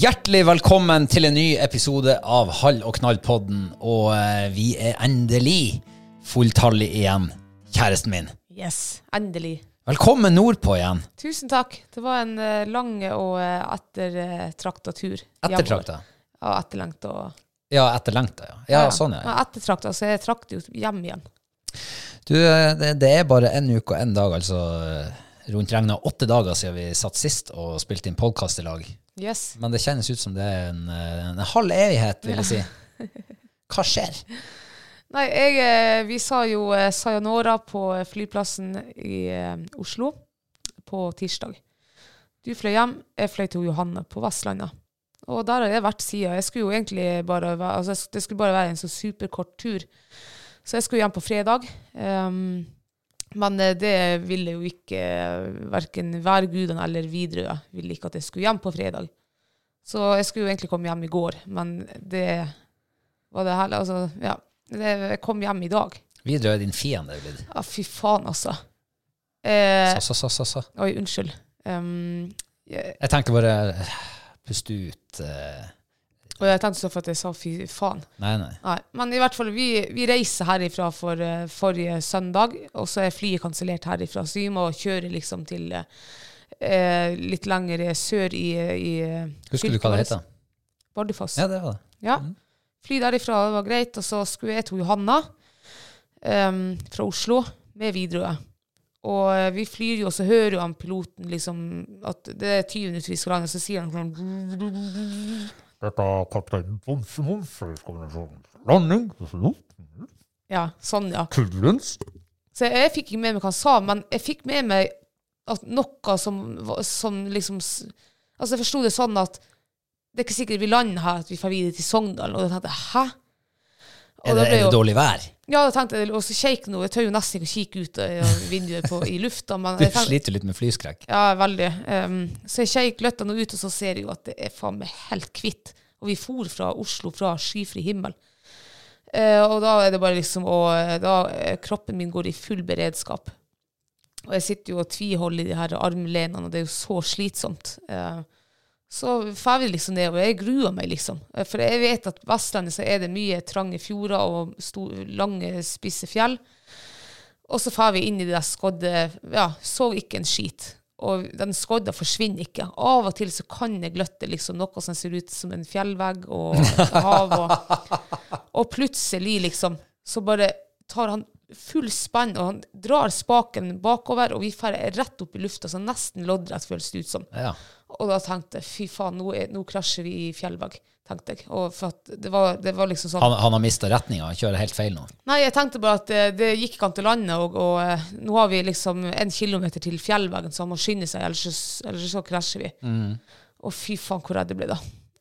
Hjertelig velkommen til en ny episode av Hall og knall-podden. Og eh, vi er endelig fulltallig igjen, kjæresten min. Yes, endelig. Velkommen nordpå igjen. Tusen takk. Det var en eh, lang og uh, ettertrakta tur. Ettertrakta. Ja, etterlengta. og- Ja, etterlengta, ja. Ja, sånn, ja. Ettertrakta, så jeg trakk det jo hjem igjen. Du, eh, det, det er bare en uke og en dag, altså eh, rundt regna åtte dager siden vi satt sist og spilte inn podkast i lag. Yes. Men det kjennes ut som det er en, en halv evighet, vil jeg si. Hva skjer? Nei, jeg, eh, vi sa jo eh, sayonara på flyplassen i eh, Oslo på tirsdag. Du fløy hjem, jeg fløy til Johanne på Vestlandet. Og der har jeg vært siden. Jeg skulle jo egentlig bare være, altså, det skulle bare være en så superkort tur. Så jeg skulle hjem på fredag. Ehm, men eh, det ville jo ikke uh, verken værgudene eller Widerøe ville ikke at jeg skulle hjem på fredag. Så jeg skulle jo egentlig komme hjem i går, men det var det hele. Altså, ja. Det, jeg kom hjem i dag. Widerøe er din fiende blitt. Ja, fy faen, altså. Eh, Så, så, så, så, oi, unnskyld. Um, jeg, Jeg tenkte bare eh, puste ut eh, og jeg tenkte så for at jeg sa fy faen. Nei, nei. Nei, men i hvert fall, vi, vi reiser herifra for uh, forrige søndag, og så er flyet kansellert herifra, så vi må kjøre liksom til uh, litt lenger sør i, i Husker du hva det heter? Bardufoss. Ja, det var det. Ja. Fly derifra, det var greit. Og så skulle jeg til Johanna um, fra Oslo med Widerøe. Og eh, vi flyr jo, og så hører jo han piloten liksom at det er 20 minutter vi skal lande, så sier han sånn Dette er kaptein Bonse Monser. Landing. Ja, sånn, ja. Kullens. Så jeg, jeg fikk ikke med meg hva han sa, men jeg fikk med meg at noe som, som liksom Altså, jeg forsto det sånn at det er ikke sikkert vi lander her, at vi får videre til Sogndal. Og jeg tenkte hæ? Og Er det, ble er jo- det dårlig vær? Ja, da tenkte jeg, og så kjek nå, jeg tør jo nesten ikke å kikke ut av vinduet på, i lufta, men Du tenkte, sliter litt med flyskrekk. ja, veldig. Um, så jeg kjek løtta nå ut, og så ser jeg jo at det er faen meg helt kvitt. Og vi for fra Oslo, fra skyfri himmel. Uh, og da er det bare liksom, og eh, da eh, kroppen min går i full beredskap. Og jeg sitter jo og tviholder i de her armlenene, og det er jo så slitsomt. Eh, så får vi liksom ned, og jeg gruer meg liksom. Eh, For jeg vet at på Vestlandet så er det mye trange fjorder og store, lange, spisse fjell. Og så får vi inn i det der skodde Ja, så ikke en skit. Og den skodda forsvinner ikke. Av og til så kan jeg gløtte liksom noe som ser ut som en fjellvegg og hav. Og, og plutselig, liksom, så bare tar han full spenn, og han drar spaken bakover, og vi drar rett opp i lufta, så nesten loddrett føles det ut som. Ja. Og da tenkte jeg fy faen, nå, er, nå krasjer vi i fjellvegg, tenkte jeg. Og for at det var, det var liksom sånn Han, han har mista retninga, kjører helt feil nå. Nei, jeg tenkte bare at det, det gikk ikke an til landet, og, og eh, nå har vi liksom en kilometer til fjellveggen, så han må skynde seg, ellers, så- ellers så krasjer vi. Og fy faen, hvor redd jeg ble da.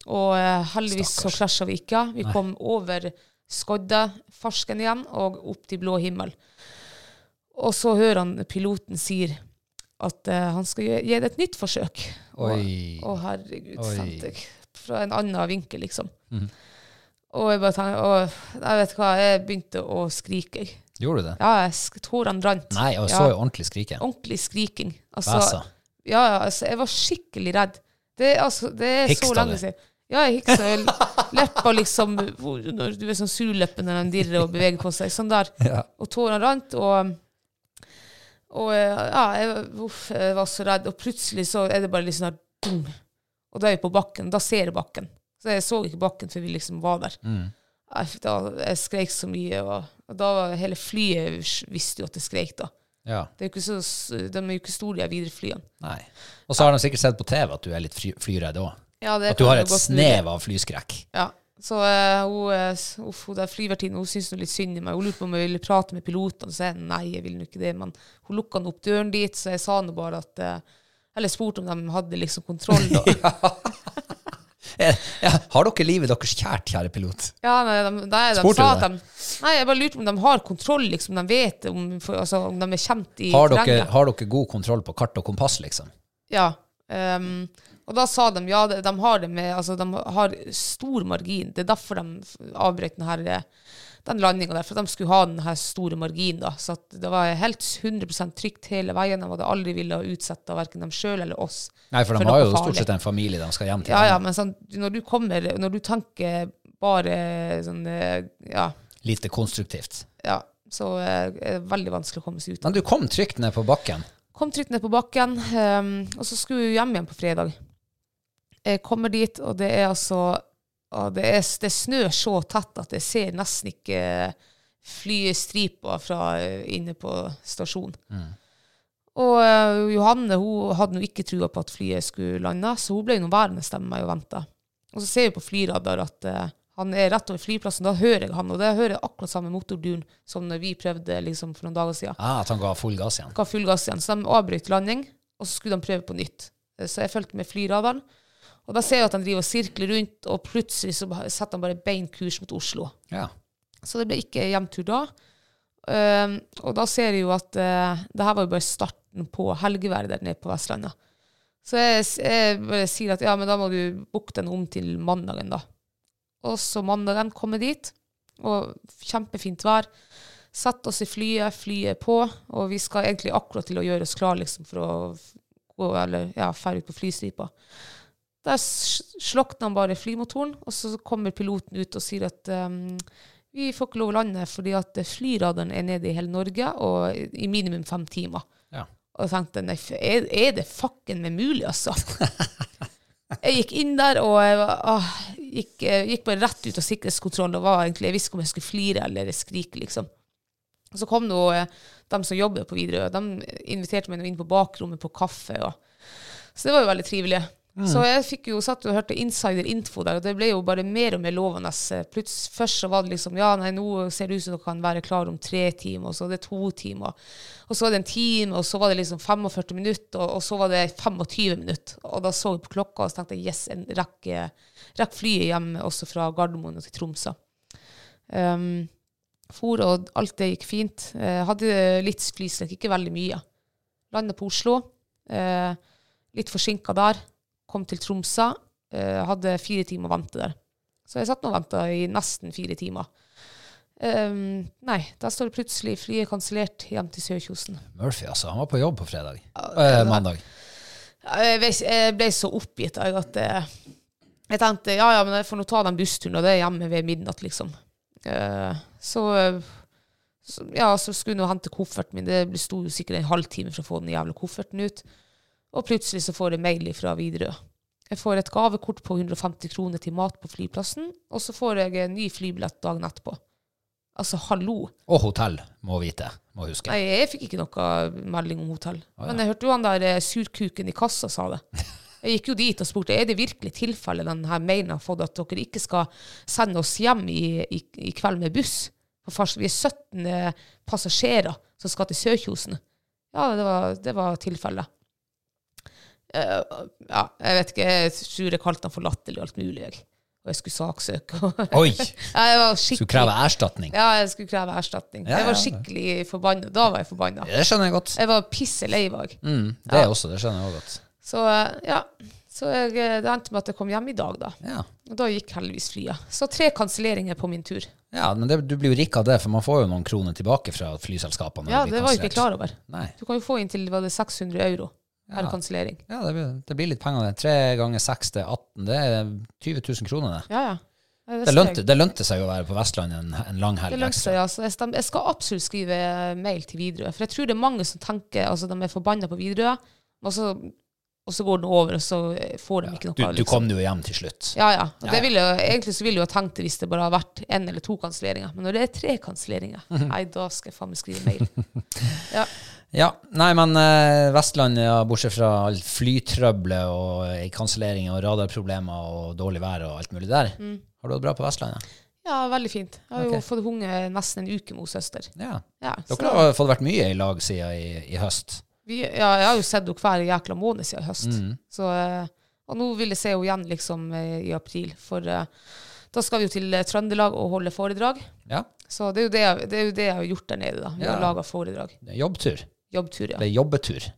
Og heldigvis heldigvis så krasja vi ikke. Vi kom over Skodde, Farsken igjen, og opp til blå himmel. Og så hører han piloten sier at uh, han skal gi, gi det et nytt forsøk. Oi. Å, herregud, sant. Fra en annen vinkel, liksom. Og jeg bare tenkte, og jeg vet hva, jeg begynte å skrike. Gjorde du det? Ja, jeg tårene rant. Nei, og så ja. ordentlig skrike. Ordentlig skriking. Altså, Bæsa. ja, ja, altså, jeg var skikkelig redd. Det, altså, det er Hiksta så lenge siden. Ja, jeg hiksa. Leppa liksom hvor- når Du er sånn surleppe når de dirrer og beveger på seg. Sånn der. Ja. Og tårene rant. Og, og ja, jeg, uff, jeg var så redd. Og plutselig så er det bare litt sånn her boom. Og da er vi på bakken. Da ser jeg bakken. Så jeg så ikke bakken før vi liksom var der. Mm. Da, jeg skreik så mye, og, og da var hele flyet visste jo at jeg skreik da. Ja. Det er jo ikke så, de er jo ikke store, de videre Widerøe-flyene. Nei. Og så har de sikkert sett på TV at du er litt fly, flyredd òg. Ja, At du har et snev av flyskrekk. Ja. Så uh, hun, eh, uff, hun der flyvertinnen syntes litt synd i meg. Hun lurte på om jeg ville prate med pilotene. Så jeg nei, jeg vil ikke det. Men hun lukka opp døren dit, så jeg sa nå bare at uh, Eller spurte om de hadde liksom kontroll. Eh, Ja, har dere livet deres kjært, kjære pilot? Ja, nei, de, nei, de sa at de Nei, jeg bare lurte på om de har kontroll, liksom. De vet om, for, altså, om de er kjent i Har dere, terrenget. har dere god kontroll på kart og kompass, liksom? Ja. ehm, og da sa de ja, de, har det med Altså, de har stor margin. Det er derfor de avbrøt den her eh, den landinga der, for de skulle ha den store marginen. da, Så det var helt 100% trygt hele veien. De hadde aldri ville utsette verken dem sjøl eller oss. Nei, for de For har jo farlig. stort sett en familie de skal hjem til. Ja, ja, men sånn, når du kommer Når du tenker bare sånn eh, Ja, Lite konstruktivt. ja så eh, er det veldig vanskelig å komme seg ut. Men du kom trygt ned på bakken. Kom trygt ned på bakken, Um, og så skulle vi hjem igjen på fredag. Jeg kommer dit, og det er altså det, er, det snør så tett at jeg ser nesten ikke flystriper fra eh, inne på stasjonen. Og uh, Johanne hun hadde nå ikke trua på at flyet skulle lande, så hun ble nå værende med meg og venta. Og så ser vi på flyradar at uh, han er rett over flyplassen. Da hører jeg han, og det hører jeg akkurat samme motorduren som når vi prøvde liksom, for noen dager siden Ah, at han ga full gass igjen. ga full gass igjen. Så de avbrøt landing, og så skulle de prøve på nytt. Så jeg fulgte med flyradaren. Og da ser jeg at han driver og sirkler rundt, og plutselig så setter han bare bein kurs mot Oslo. Ja. Så det ble ikke hjemtur da. Um, og da ser jeg jo at uh, det her var jo bare starten på helgeværet der nede på Vestlandet. Så jeg, jeg bare sier at ja, men da må du booke den om til mandagen, da. Og så mandagen kommer jeg dit, og kjempefint vær. Sett oss i flyet, flyet er på, og vi skal egentlig akkurat til å gjøre oss klar liksom, for å gå, eller ja, ferdig ut på flystripa. S- slokner han bare flymotoren, og så kommer piloten ut og sier at um, vi får ikke lov å lande fordi at flyradaren er nede i hele Norge, og i minimum fem timer. Ja. Og jeg tenkte nei, er, er det fucken meg mulig, altså? jeg gikk inn der, og jeg var, ah, gikk, eh, gikk bare rett ut av sikkerhetskontrollen og var egentlig, jeg visste ikke om jeg skulle flire eller skrike, liksom. Og så kom nå eh, de som jobber på Widerøe, de inviterte meg inn på bakrommet på kaffe. Og, så det var jo veldig trivelig. Så jeg fikk jo satt og hørte insider-info der, og det ble jo bare mer og mer lovende. Plutselig først så var det liksom Ja, nei, nå ser det ut som dere kan være klar om tre timer, og så var det to timer. Og så var det en time, og så var det liksom 45 minutter, og, og så var det 25 minutter. Og da så jeg på klokka og så tenkte jeg, yes, en rekke, rekk flyet hjem også fra Gardermoen og til Tromsø. Um, for, og alt det gikk fint. Eh, hadde litt flyslekk, ikke veldig mye. Landet på Oslo. Eh, litt forsinka der. Kom til Tromsø. Eh, hadde fire timer å vente der. Så jeg satt nå og venta i nesten fire timer. Um, nei, da står det plutselig flyet kansellert hjem til Sørkjosen. Murphy, altså. Han var på jobb på fredag. Eh, mandag. Jeg, ble så oppgitt jeg, at eh, jeg tenkte ja, ja, men jeg får nå ta den bussturen, og det er hjemme ved midnatt, liksom. Eh, så, så ja, så skulle jeg nå hente kofferten min. Det sto jo sikkert en halvtime for å få den jævla kofferten ut. Og plutselig så får jeg mail fra Widerøe. Jeg får et gavekort på 150 kroner til mat på flyplassen, og så får jeg en ny flybillett dagen etterpå. Altså, hallo. Og hotell, må vite. Må huske. Nei, jeg fikk ikke noe melding om hotell. Men jeg hørte jo han der eh, surkuken i kassa sa det. Jeg gikk jo dit og spurte er det virkelig tilfellet denne mailen har fått at dere ikke skal sende oss hjem i, i, i kveld med buss. For vi er 17 eh, passasjerer som skal til Sørkjosen. Ja, det var, det var tilfellet. Eh, ja, jeg vet ikke, jeg tror jeg kalte han for latterlig og alt mulig. Jeg. Og jeg skulle saksøke. Oi! ja, Skulle kreve erstatning. ja, jeg skulle kreve erstatning. Ja, jeg var skikkelig forbanna. Da var jeg forbanna. Det skjønner jeg godt. Jeg var pisse lei meg. Mm, det også, det skjønner jeg også godt. Så eh, ja, så jeg, eh, det endte med at jeg kom hjem i dag, da. Ja. Og da gikk heldigvis flyet. Så tre kanselleringer på min tur. Ja, men det, du blir jo rik av det, for man får jo noen kroner tilbake fra flyselskapene. Ja, det var jeg ikke klar over. Nei. Du kan jo få inntil var det 600 euro per Ja. kansellering. Ja, det blir, det blir litt penger det. Tre ganger seks til 18, det er 20 000 kroner det. Ja, ja. Ja, Det lønte, det lønte seg jo å være på Vestlandet en, en lang helg Det lønte seg, ja. Så jeg, jeg skal absolutt skrive mail til Widerøe. For jeg tror det er mange som tenker altså de er forbanna på Widerøe, og så, og så går den over, og så får de ikke noe. Du, du liksom. kom jo hjem til slutt. Ja, ja. Ja, det ville, egentlig så ville jeg tenkt det hvis det bare har vært én eller to kanselleringer. Men når det er tre kanselleringer, nei, da skal jeg faen meg skrive mail. Ja. Ja, nei, men eh, Vestlandet, ja, bortsett fra all flytrøbbelet og eh, kanselleringer og radarproblemer og dårlig vær og alt mulig der, Mm. har du hatt bra på Vestlandet? ja, veldig fint. Jeg har jo fått hunget nesten en uke med hos søster. Ja. Ja, så, Dere har fått vært mye i lag siden i, i høst. vi, ja, jeg har jo sett henne hver jækla måned siden i høst. Mm. Så, eh, og nå vil jeg se henne igjen liksom eh, i april, for eh, da skal vi jo til eh, Trøndelag og holde foredrag. Ja, Så det er jo det, jeg- det, er jo det jeg har gjort der nede. da. Vi Ja. har laga foredrag. jobbtur. Jobbtur, ja. Eller jobbetur.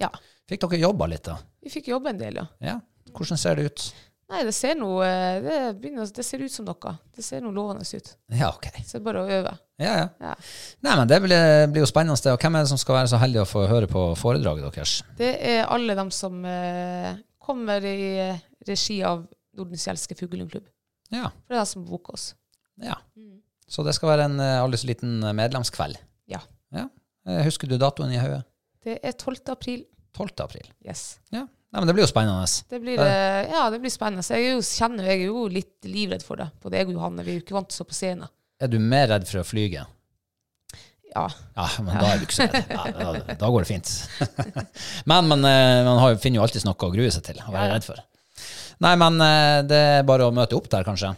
ja. Fikk dere jobba litt, da? Vi fikk jobbe en del, ja. Ja. Hvordan ser det ut? Nei, det ser noe eh, det, begynner, det ser ut som noe. Det ser noe lovende ut. Ja, ok. Så det er bare å øve. Ja, ja. Ja. Nei, men det blir, blir jo spennende. det. Og hvem er det som skal være så heldig å få høre på foredraget deres? Det er alle dem som eh, kommer i eh, regi av Nordens Gjelske Fuglehundklubb. Ja. For det er de som booker oss. ja. Så det skal være en eh, aldri så liten eh, medlemskveld? Ja. ja. Eh, Husker du datoen i hodet? Det er 12. april. 12. april. Yes. Ja. Nei, men det blir jo spennende. Det blir, eh, ja, det blir spennende. Jeg er jo, kjenner, jeg er jo litt livredd for det. Både jeg og Johanne. Vi er jo ikke vant til å stå på scenen. Er du mer redd for å flyge? Ja. Ja, men da er du ikke så redd. Ja, da, da går det fint. men men eh, man har, finner jo alltid noe å grue seg til å være redd for. Nei, men eh, det er bare å møte opp der, kanskje.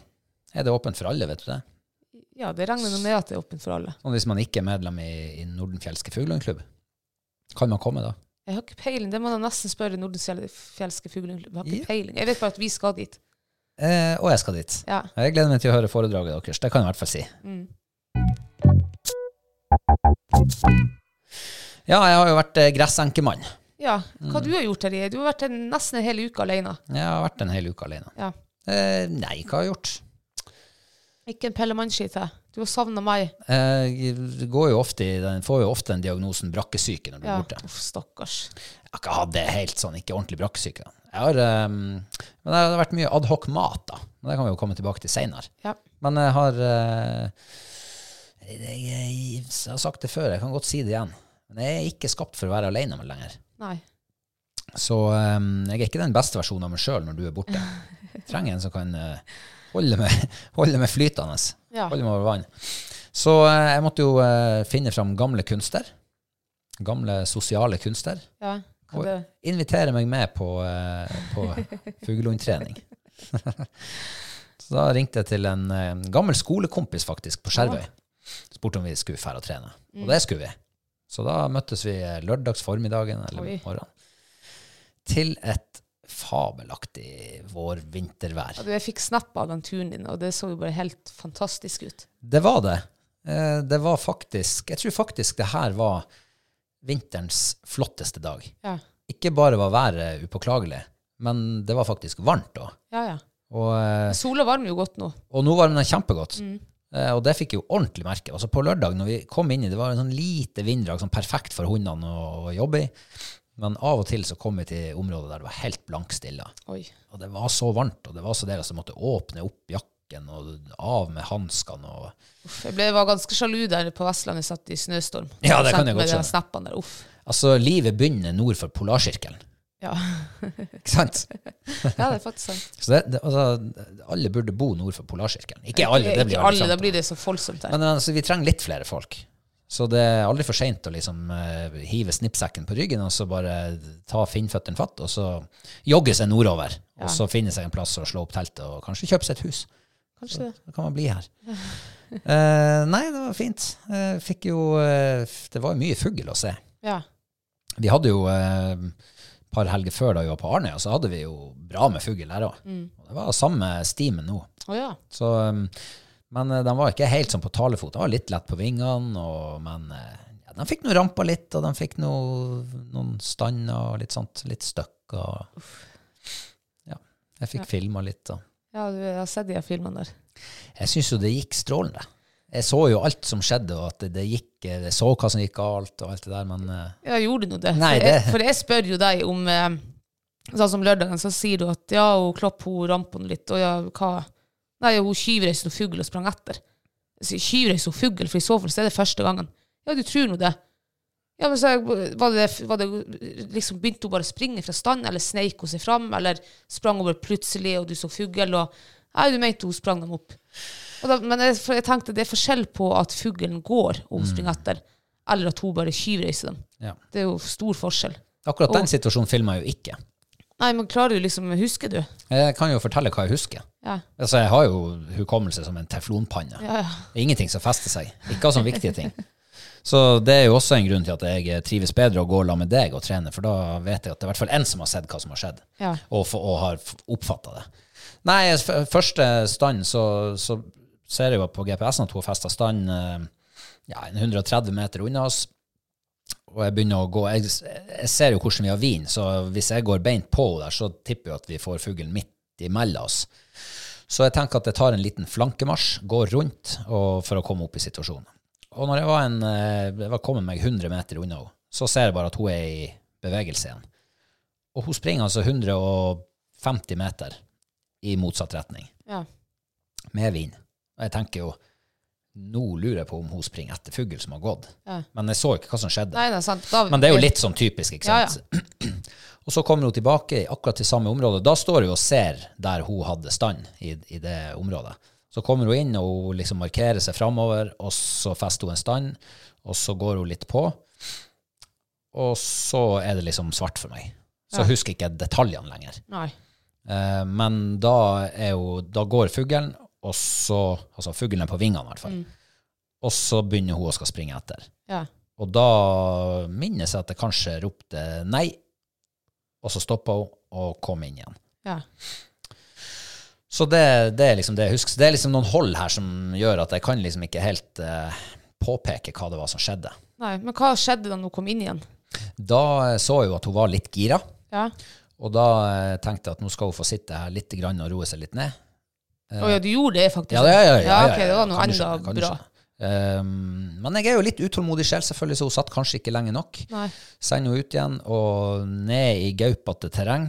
Er det åpent for alle, vet du det? Ja, det regner med at det er åpent for alle. Og hvis man ikke er medlem i, i Nordenfjelske fuglehundklubb. Kan man komme da? Jeg har ikke peiling. Det må man nesten spørre Nordenfjelske Fuglehundklubb. Jeg har ikke Ja. peiling. Jeg vet bare at vi skal dit. Eh, og jeg skal dit. Ja. Jeg gleder meg til å høre foredraget deres. Det kan jeg i hvert fall si. Mm. Ja, jeg har jo vært eh, gressenkemann. Ja, hva Mm. du har gjort, Terje? Du har vært en, nesten en hel uke alene. Jeg har vært en hel uke alene. Ja. Eh, nei, hva har jeg gjort? Ikke en pellemannskite. Du har savna meg. Eh, Jeg går jo ofte i den, får jo ofte den diagnosen brakkesyke når du Ja, er borte. uff, stakkars. Jeg har ikke hatt det helt sånn, ikke ordentlig brakkesyke. Jeg har, um, men det har vært mye adhoc-mat, da. Men det kan vi jo komme tilbake til seinere. Ja. Men jeg har uh, jeg, jeg, jeg har sagt det før, jeg kan godt si det igjen. Men jeg er ikke skapt for å være alene med lenger. Nei. Så um, jeg er ikke den beste versjonen av meg sjøl når du er borte. Jeg trenger en som kan eh, holde meg, holde meg flytende. Ja. Holde meg over vann. Så eh, jeg måtte jo eh, finne fram gamle kunster. Gamle sosiale kunster. Ja. Og invitere meg med på, eh, på fuglehundtrening. Så da ringte jeg til en eh, gammel skolekompis faktisk på Skjervøy. Spurte om vi skulle fære og trene. Mm. Og det skulle vi. Så da møttes vi lørdags formiddagen eller Oi. morgenen. Til et fabelaktig vår-vintervær. Jeg fikk snap av den turen din, og det så jo bare helt fantastisk ut. Det var det. Eh, Det var faktisk Jeg tror faktisk det her var vinterens flotteste dag. Ja. Ikke bare var været upåklagelig, men det var faktisk varmt òg. Ja, ja. Og, eh, Sola varmer jo godt nå. og nå varmer den kjempegodt. Mm. Uh, Og det fikk jeg jo ordentlig merke. Altså På lørdag når vi kom inn i det, var en sånn lite vinddrag, sånn perfekt for hundene å, å jobbe i. Men av og til så kom vi til områder der det var helt blankstille. Og det var så varmt, og det var så deilig at jeg måtte åpne opp jakken og av med hanskene. Jeg ble, var ganske sjalu der på Vestlandet, satt i snøstorm. Ja, det kan jeg godt skjønne. Altså, livet begynner nord for polarsirkelen. Ja. Ikke sant? ja, det er faktisk sant. Så det, det, altså, alle burde bo nord for polarsirkelen. Ikke alle, det blir Ikke alle, sant, da blir det så voldsomt her. Men altså, vi trenger litt flere folk. Så det er aldri for seint å liksom uh, hive snippsekken på ryggen og så bare ta finnføttene fatt, og så jogge seg nordover. Ja. Og så finne seg en plass og slå opp teltet og kanskje kjøpe seg et hus. Kanskje det. Da kan man bli her. uh, nei, det var fint. Uh, fikk jo eh, Det var jo mye fugl å se. Ja. Vi hadde jo et par helger før da vi var på Arnøya, så hadde vi jo bra med fugl der òg. Det var samme stimen nå. Å ja. Så, um, men eh, de var ikke helt sånn på talefot. De var litt lett på vingene, og, men eh, ja, de fikk nå rampa litt, og de fikk noe, noen stander og litt sånt. Litt støkker. Ja, jeg fikk filma litt. Og. Ja, du har sett de filmene der. Jeg syns jo det gikk strålende. Jeg så jo alt som skjedde, og at det, det gikk Jeg så hva som gikk galt, og alt det der, men eh, Ja, gjorde du det? Nei, for, jeg, det- for jeg spør jo deg om eh, Sånn som lørdagen, så sier du at ja, hun klopp hun rampa litt, og ja, hva Nei, hun skyvreiste noen fugl og sprang etter. Sier, Skyvreiste hun fugl, for i så fall så er det første gangen. Ja, du tror nå det. Ja, men så var det, var det liksom Begynte hun bare å springe fra stand, eller sneik hun seg fram, eller sprang hun bare plutselig, og du så fugl, og Nei, du mente hun sprang dem opp. Da, men jeg, jeg tenkte det er forskjell på at fuglen går og hun springer etter, eller at hun bare skyvreiser dem. ja. Det er jo stor forskjell. Akkurat den Og- situasjonen filma jeg jo ikke. Nei, men klarer du liksom Husker du? Jeg kan jo fortelle hva jeg husker. Ja. Altså, Jeg har jo hukommelse som en teflonpanne. Ja, ja. Det er ingenting som fester seg. Ikke av sånne viktige ting. Så det er jo også en grunn til at jeg trives bedre å gå sammen med deg og trene, for da vet jeg at det er i hvert fall én som har sett hva som har skjedd, og, for, og har oppfatta det. Nei, første stand så, så ser jeg jo på GPS-en at hun har festa stand eh, ja, 130 meter unna oss. Og jeg begynner å gå Jeg, jeg ser jo hvordan vi har vin, så hvis jeg går beint på der, så tipper jeg at vi får fuglen midt imellom oss. Så jeg tenker at jeg tar en liten flankemarsj, går rundt og, for å komme opp i situasjonen. Og når jeg var, en, eh, jeg var kommet meg 100 meter unna henne, så ser jeg bare at hun er i bevegelse igjen. Og hun springer altså 150 meter i motsatt retning, ja. med vin. Og jeg tenker jo, nå lurer jeg på om hun springer etter fugl som har gått. Ja. Men jeg så ikke hva som skjedde. Nei, det sant. Da, Men det er jo litt sånn typisk, ikke Ja, ja. og så kommer hun tilbake i akkurat til samme område. Da står hun og ser der hun hadde stand i, i det området. Så kommer hun inn, og hun liksom markerer seg framover, og så fester hun en stand, og så går hun litt på. Og så er det liksom svart for meg. Så husker ikke detaljene lenger. Nei. Eh, men da, jo, da går fuglen, og så Altså fuglen på vingene, i hvert fall. Mm. Og så begynner hun å skal springe etter. Ja. Og da minnes jeg at jeg kanskje ropte nei, og så stoppa hun og kom inn igjen. Ja. Så det, det er liksom det jeg husker. Det er liksom noen hold her som gjør at jeg kan liksom ikke helt uh, påpeke hva det var som skjedde. Nei. Men hva skjedde da hun kom inn igjen? Da eh, så jeg jo at hun var litt gira, Ja. og da eh, tenkte jeg at nå skal hun få sitte her litt grann og roe seg litt ned. Å ja, du gjorde det faktisk? Ja, ja, ja. ja, ok, det var noe enda bra. Um, men jeg er jo litt utålmodig selv, selvfølgelig, så hun satt kanskje ikke lenge nok. Nei. Sender henne ut igjen og ned i gaupete terreng.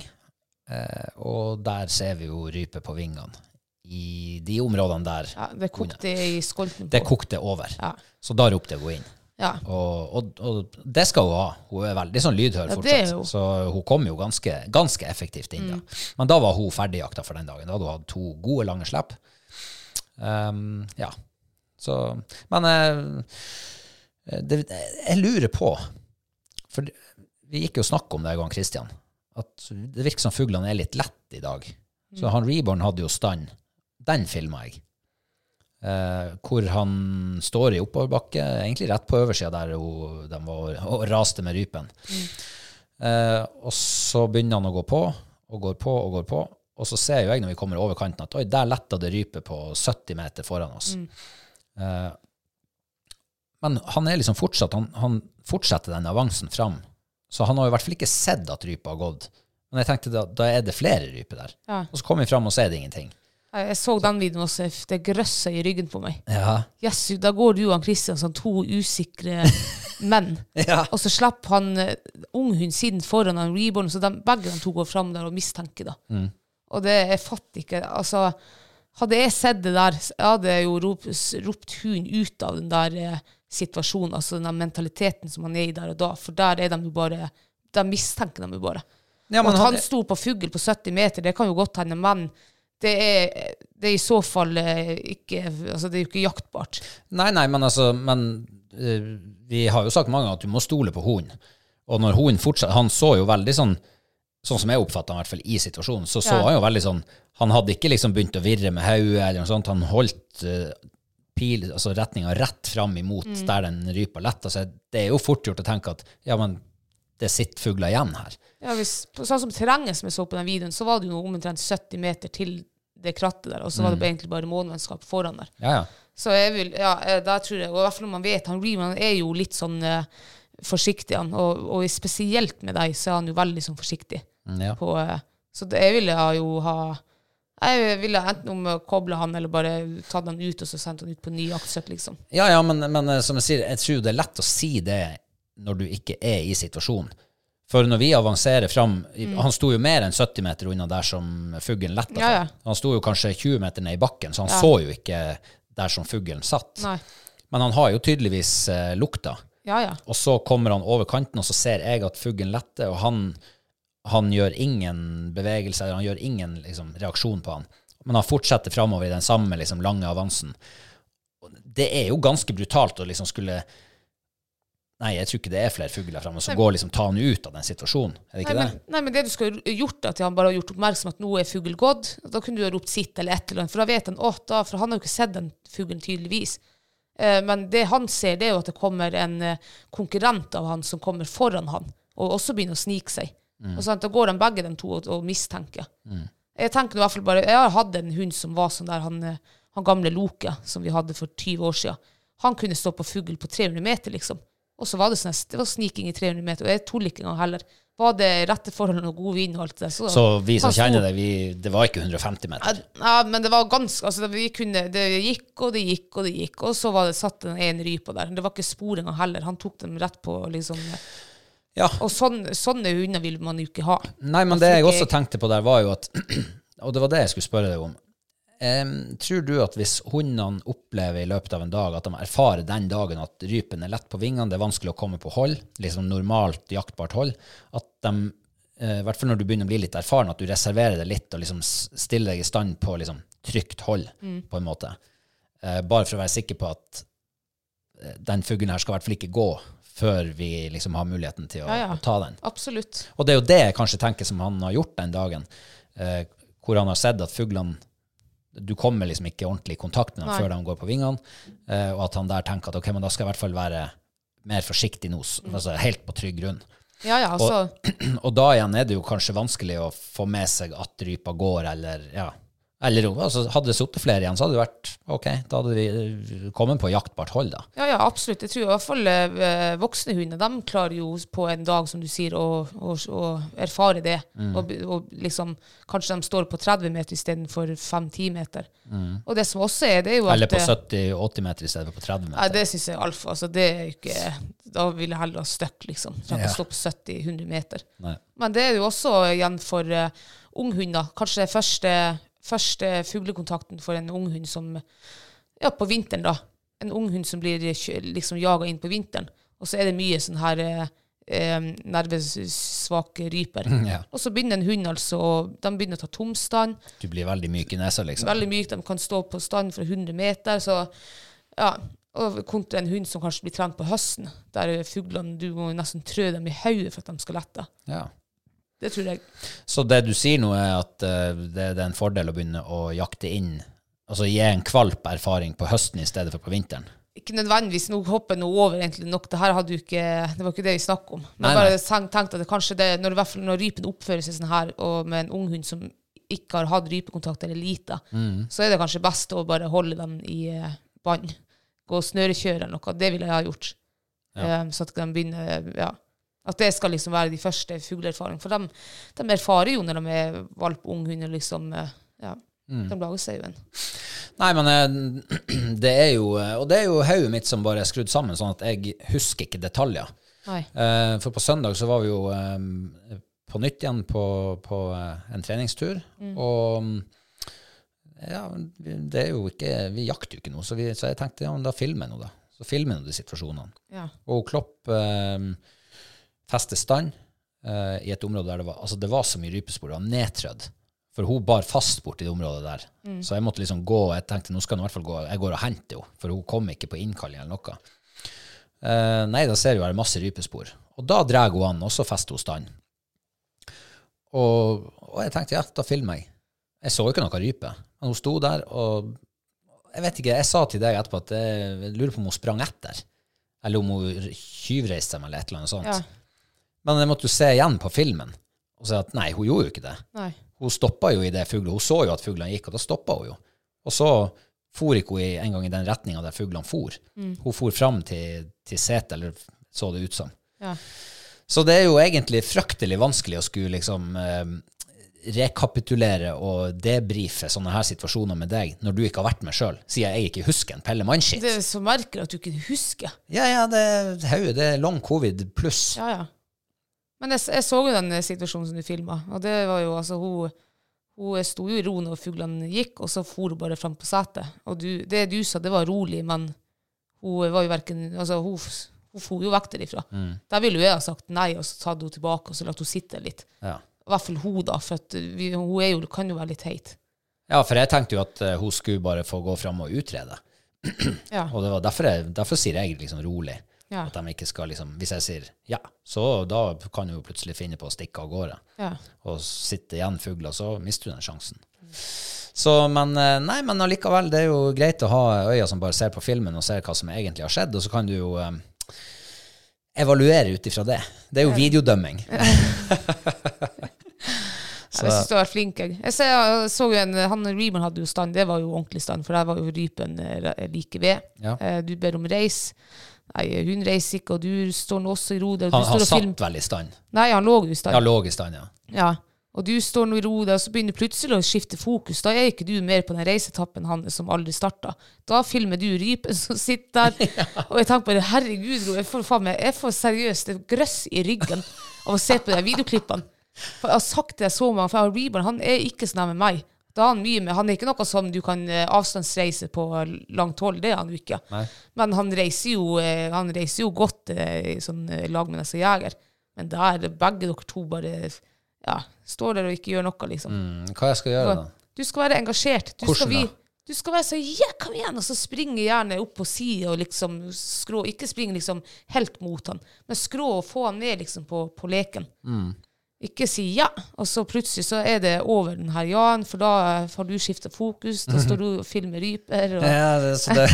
Uh, og der ser vi jo rype på vingene. I de områdene der Ja, det kokte i skolten på. det kokte over. Ja. Så da ropte hun inn. Ja. Og, og, og det skal hun ha. Hun er veldig sånn lydhør Ja, fortsatt. Så hun kom jo ganske, ganske effektivt inn da. Men da var hun ferdigjakta for den dagen. Da hadde hun hatt to gode, lange slipp. Um, ja. Så Men uh, det, jeg lurer på For vi gikk jo og snakket om det en gang, Christian. At det virker som fuglene er litt lett i dag. Så han Reborn hadde jo stand. Den filma jeg. Eh, hvor han står i oppoverbakke, egentlig rett på oversida der hun, de var og raste med rypen. Eh, og så begynner han å gå på, og går på og går på. Og så ser jo jeg når vi kommer over kanten at oi, der letta det rype på 70 meter foran oss. Eh, men han er liksom fortsatt, han, han fortsetter den avansen fram. Så han har i hvert fall ikke sett at rypa har gått. Men jeg tenkte da, da er det flere ryper der. Ja. Og så kommer vi fram, og så er det ingenting. Jeg jeg så den videoen også. Det grøssa i ryggen på meg. Ja. Yes, da går du og han Kristian som to usikre menn. Ja. Og så slipper han unghund unghunden sin foran han Reborn, så de, begge de to går fram der og mistenker. da. Mm. Og det jeg fatter ikke altså, Hadde jeg sett det der, hadde jeg hadde jo ropt, ropt hunden ut av den der eh, situasjonen, altså den der mentaliteten som han er i der og da, for der er de jo bare De mistenker dem jo bare. Ja, og at han- han sto på fugl på 70 meter, det kan jo godt hende, men det er, det er i så fall eh, ikke Altså, det er jo ikke jaktbart. Nei, nei, men altså men, eh, Vi har jo sagt mange ganger at du må stole på hunden. Og når hunden fortsatte Han så jo veldig sånn Sånn som jeg oppfatta i hvert fall i situasjonen, så så Ja. han jo veldig sånn Han hadde ikke liksom begynt å virre med hodet eller noe sånt. Han holdt uh, pil, altså retninga rett fram imot Mm. der den rypa letta seg. Det er jo fort gjort å tenke at ja, men det sitter fugler igjen her. Ja, hvis, sånn som terrenget som jeg så på den videoen, så var det jo omtrent 70 meter til det krattet der, og så var det egentlig bare månevennskap foran der. Ja, ja. Så jeg vil, ja, da tror jeg, og i hvert fall når man vet, han Reeman er jo litt sånn uh, forsiktig, han, og, og spesielt med deg, så er han jo veldig sånn forsiktig. Mm, ja. På, uh, så det, jeg ville jo ha, jeg ville enten om å koble han, eller bare tatt han ut, og så sendt han ut på ny aktsøk, liksom. Ja, ja, men, men eh, som jeg sier, jeg tror det er lett å si det når du ikke er i situasjonen. For når vi avanserer fram Han sto jo mer enn 70 meter unna der som fuglen letta Mm. Ja, ja. Han sto jo kanskje 20 meter ned i bakken, så han Ja. så jo ikke der som fuglen satt. Nei. Men han har jo tydeligvis eh, lukta. Ja, ja. Og så kommer han over kanten, og så ser jeg at fuglen letter, og han, han gjør ingen bevegelse, eller han gjør ingen liksom, reaksjon på han. Men han fortsetter framover i den samme liksom, lange avansen. Det er jo ganske brutalt å liksom skulle Nei, jeg tror ikke det er flere fugler framme som går liksom ta han ut av den situasjonen. Er det Nei ikke men, det? nei, men det du skulle gjort, at han bare har gjort oppmerksom at nå er fugl gått. Da kunne du ha ropt sitt eller et eller annet, for da vet han å, da, for han har jo ikke sett den fuglen tydeligvis. Eh, men det han ser, det er jo at det kommer en eh, konkurrent av han som kommer foran han, og også begynner å snike seg. Og sånn, Da går de begge de to og, og mistenker. Jeg tenker i hvert fall bare, jeg har hatt en hund som var sånn der, han, eh, han gamle Loke, som vi hadde for 20 år siden. Han kunne stå på fugl på 300 meter, liksom. Og så var det sånn, det var sniking i 300 meter, og jeg tuller ikke engang heller. Var det rette forhold og god vind og alt det der, Så vi som kjenner det, vi, det var ikke 150 meter. Ja, men det var ganske altså, vi kunne, Det gikk og det gikk og det gikk, og så var det satt en, en rype der. Det var ikke spor engang heller. Han tok dem rett på, liksom. Ja, Og sånn, sånne hunder vil man jo ikke ha. Nei, men det jeg også tenkte på der, var jo at Og det var det jeg skulle spørre deg om. Tror du at hvis hundene opplever i løpet av en dag at de erfarer den dagen at rypen er lett på vingene, det er vanskelig å komme på hold, liksom normalt jaktbart hold, at de eh, i hvert fall når du begynner å bli litt erfaren, at du reserverer deg litt og liksom stiller deg i stand på liksom trygt hold, Mm. på en måte. Eh, bare for å være sikker på at eh, den fuglen her skal i hvert fall ikke gå før vi liksom har muligheten til å, Ja, ja. å ta den. Absolutt. Og det er jo det jeg kanskje tenker som han har gjort den dagen, hvor han har sett at fuglene Du kommer liksom ikke ordentlig i kontakt med dem Nei. før de går på vingene, eh, og at han der tenker at ok, men da skal jeg i hvert fall være mer forsiktig nå, Mm. altså helt på trygg grunn. Ja, ja, altså. Og da igjen er det jo kanskje vanskelig å få med seg at rypa går, eller ja. Eller altså, hadde det sittet flere igjen, så hadde det vært ok, da hadde vi eh, kommet på jaktbart hold, da. Ja, ja, absolutt. Jeg tror i hvert fall eh, voksne hunder de klarer jo på en dag, som du sier, å, å, å erfare det. Og, og liksom, kanskje de står på 30 meter istedenfor 5-10 meter. Og det som også er, det er jo Eller på Eller på 70-80 meter i stedet for på 30 meter. Nei, det syns jeg er. Altså, det er jo ikke Da vil jeg heller ha støkk, liksom. Trenger ikke Ja. stå på 70-100 meter. Nei. Men det er jo også igjen for uh, unghunder. Kanskje det første, første fuglekontakten for en unghund som Ja, på vinteren, da. En unghund som blir liksom jaga inn på vinteren. Og så er det mye sånn her eh, eh, nervesvake ryper. Ja. Og så begynner en hund altså De begynner å ta tomstand. Du blir veldig myk i nesa, liksom. Veldig myk. De kan stå på stand fra 100 meter. Så ja, og kontra en hund som kanskje blir trent på høsten, der fuglene Du må nesten trø dem i hodet for at de skal lette. Ja. Det tror jeg. Så det du sier nå, er at eh, det, er en fordel å begynne å jakte inn Altså gi en kvalp erfaring på høsten i stedet for på vinteren? Ikke nødvendigvis. Nå hopper nå over egentlig nok. Det her hadde jo ikke, det var ikke det vi snakket om. Men Nei, bare tenkte at det kanskje det, når, når rypen oppfører seg sånn her, og med en unghund som ikke har hatt rypekontakt eller lite, Mm. så er det kanskje best å bare holde dem i eh, bånd. Gå og snørekjøre eller noe. Det ville jeg ha gjort. Eh, så at de begynner ja, At det skal liksom være de første fugleerfaringene. For de, de erfarer jo når de er valp og unghund. Liksom, eh, ja, Mm. De lager seg jo en. Nei, men eh, det er jo eh, Og det er jo hodet mitt som bare er skrudd sammen, sånn at jeg husker ikke detaljer. Nei. For på søndag så var vi jo på nytt igjen på, på en treningstur, og mm, ja, det er jo ikke Vi jakter jo ikke noe, så, vi, så jeg tenkte ja, men da filmer jeg nå, da. Så filmer jeg nå de situasjonene. Ja. Og Klopp eh, fester stand. eh, i et område der det var, altså det var så mye rypespor, det var nedtrødd. For hun bar fast borti det området der. Så jeg måtte liksom gå, jeg tenkte nå skal hun i hvert fall gå, jeg går og henter henne, for hun kom ikke på innkalling eller noe. Uh, nei, da ser jeg det masse rypespor. Og da drar hun an, og så fester hun stand. Og, og jeg tenkte, ja, da filmer jeg. Jeg så jo ikke noe rype. Men hun sto der, og jeg vet ikke, jeg sa til deg etterpå at jeg lurer på om hun sprang etter. Eller om hun tyvreiste seg, eller et eller annet sånt. Ja. Men jeg måtte jo se igjen på filmen og si at nei, hun gjorde jo ikke det. Nei. Hun stoppa jo i det fuglet. Hun så jo at fuglene gikk, og da stoppa hun jo. Og så for ikke hun en gang i den retninga der fuglene for. Hun for fram til, til setet, eller så det ut som. Ja. Så det er jo egentlig fryktelig vanskelig å skulle liksom eh, rekapitulere og debrife sånne her situasjoner med deg når du ikke har vært med sjøl, siden jeg ikke husker en Pelle Mannskitt. Det er så merkelig at du ikke husker. Ja, ja, det. Det er long covid pluss. Ja, ja. Men jeg, jeg så jo den eh, situasjonen som du filma, og det var jo altså Hun, hun sto jo i ro når fuglene gikk, og så for hun bare fram på setet. Og du, det du sa, det var rolig, men hun var jo verken Altså, hun, hun for jo vekk derifra. Der ville jo jeg ha sagt nei, og så tatt henne tilbake, og så latt henne sitte litt. Ja. I hvert fall hun, da, for vi, hun jo, kan jo være litt heit. ja, for jeg tenkte jo at eh, hun skulle bare få gå fram og utrede. Ja. Og det var derfor, jeg, derfor sier jeg liksom rolig. Ja. At de ikke skal liksom Hvis jeg sier ja, så da kan hun plutselig finne på å stikke av gårde. Ja. Og sitte igjen fugler, så mister du den sjansen. Så, men eh, nei, men allikevel, det er jo greit å ha øyne som bare ser på filmen og ser hva som egentlig har skjedd, og så kan du jo um, evaluere ut ifra det. Det er jo videodømming. Jeg syns du har vært flink. Jeg, jeg så, jeg så en, han Reeman hadde jo stand, det var jo ordentlig stand, for der var jo rypen eh, like ved. Ja. Du ber om reis. Nei, hun reiser ikke, og du står nå også i ro. Han, han satt vel i stand. Nei, han lå i stand. Han lå i stand, ja. Ja. Og du står nå i ro og så begynner du plutselig å skifte fokus. Da er ikke du mer på den reisetappen hans som aldri starta. Da filmer du rypen som sitter der. Og jeg tenker bare, herregud, jeg får, faen meg, jeg får seriøst et grøss i ryggen av å se på de videoklippene. For jeg har sagt det så mange, for Reeban han er ikke sånn her med meg. Da er han mye med, han er ikke noe som du kan eh, avstandsreise på langt hold, det er han jo ikke. Nei. Men han reiser jo, eh, han reiser jo godt eh, i sånn lag med neste jeger. Men der begge dere to bare ja, står der og ikke gjør noe, liksom. Mm, hva jeg skal gjøre, da? Du skal være engasjert. Du Hvordan skal, vi, da? du skal være så Ja, kom igjen! Og så springe gjerne opp på sida og liksom skrå Ikke springe liksom helt mot han, men skrå og få han ned liksom på, på leken. Mm. Ikke si ja, og så plutselig så er det over den her ja-en, for da har du skifta fokus. Da står du og filmer ryper. Og, Ja, det, så det,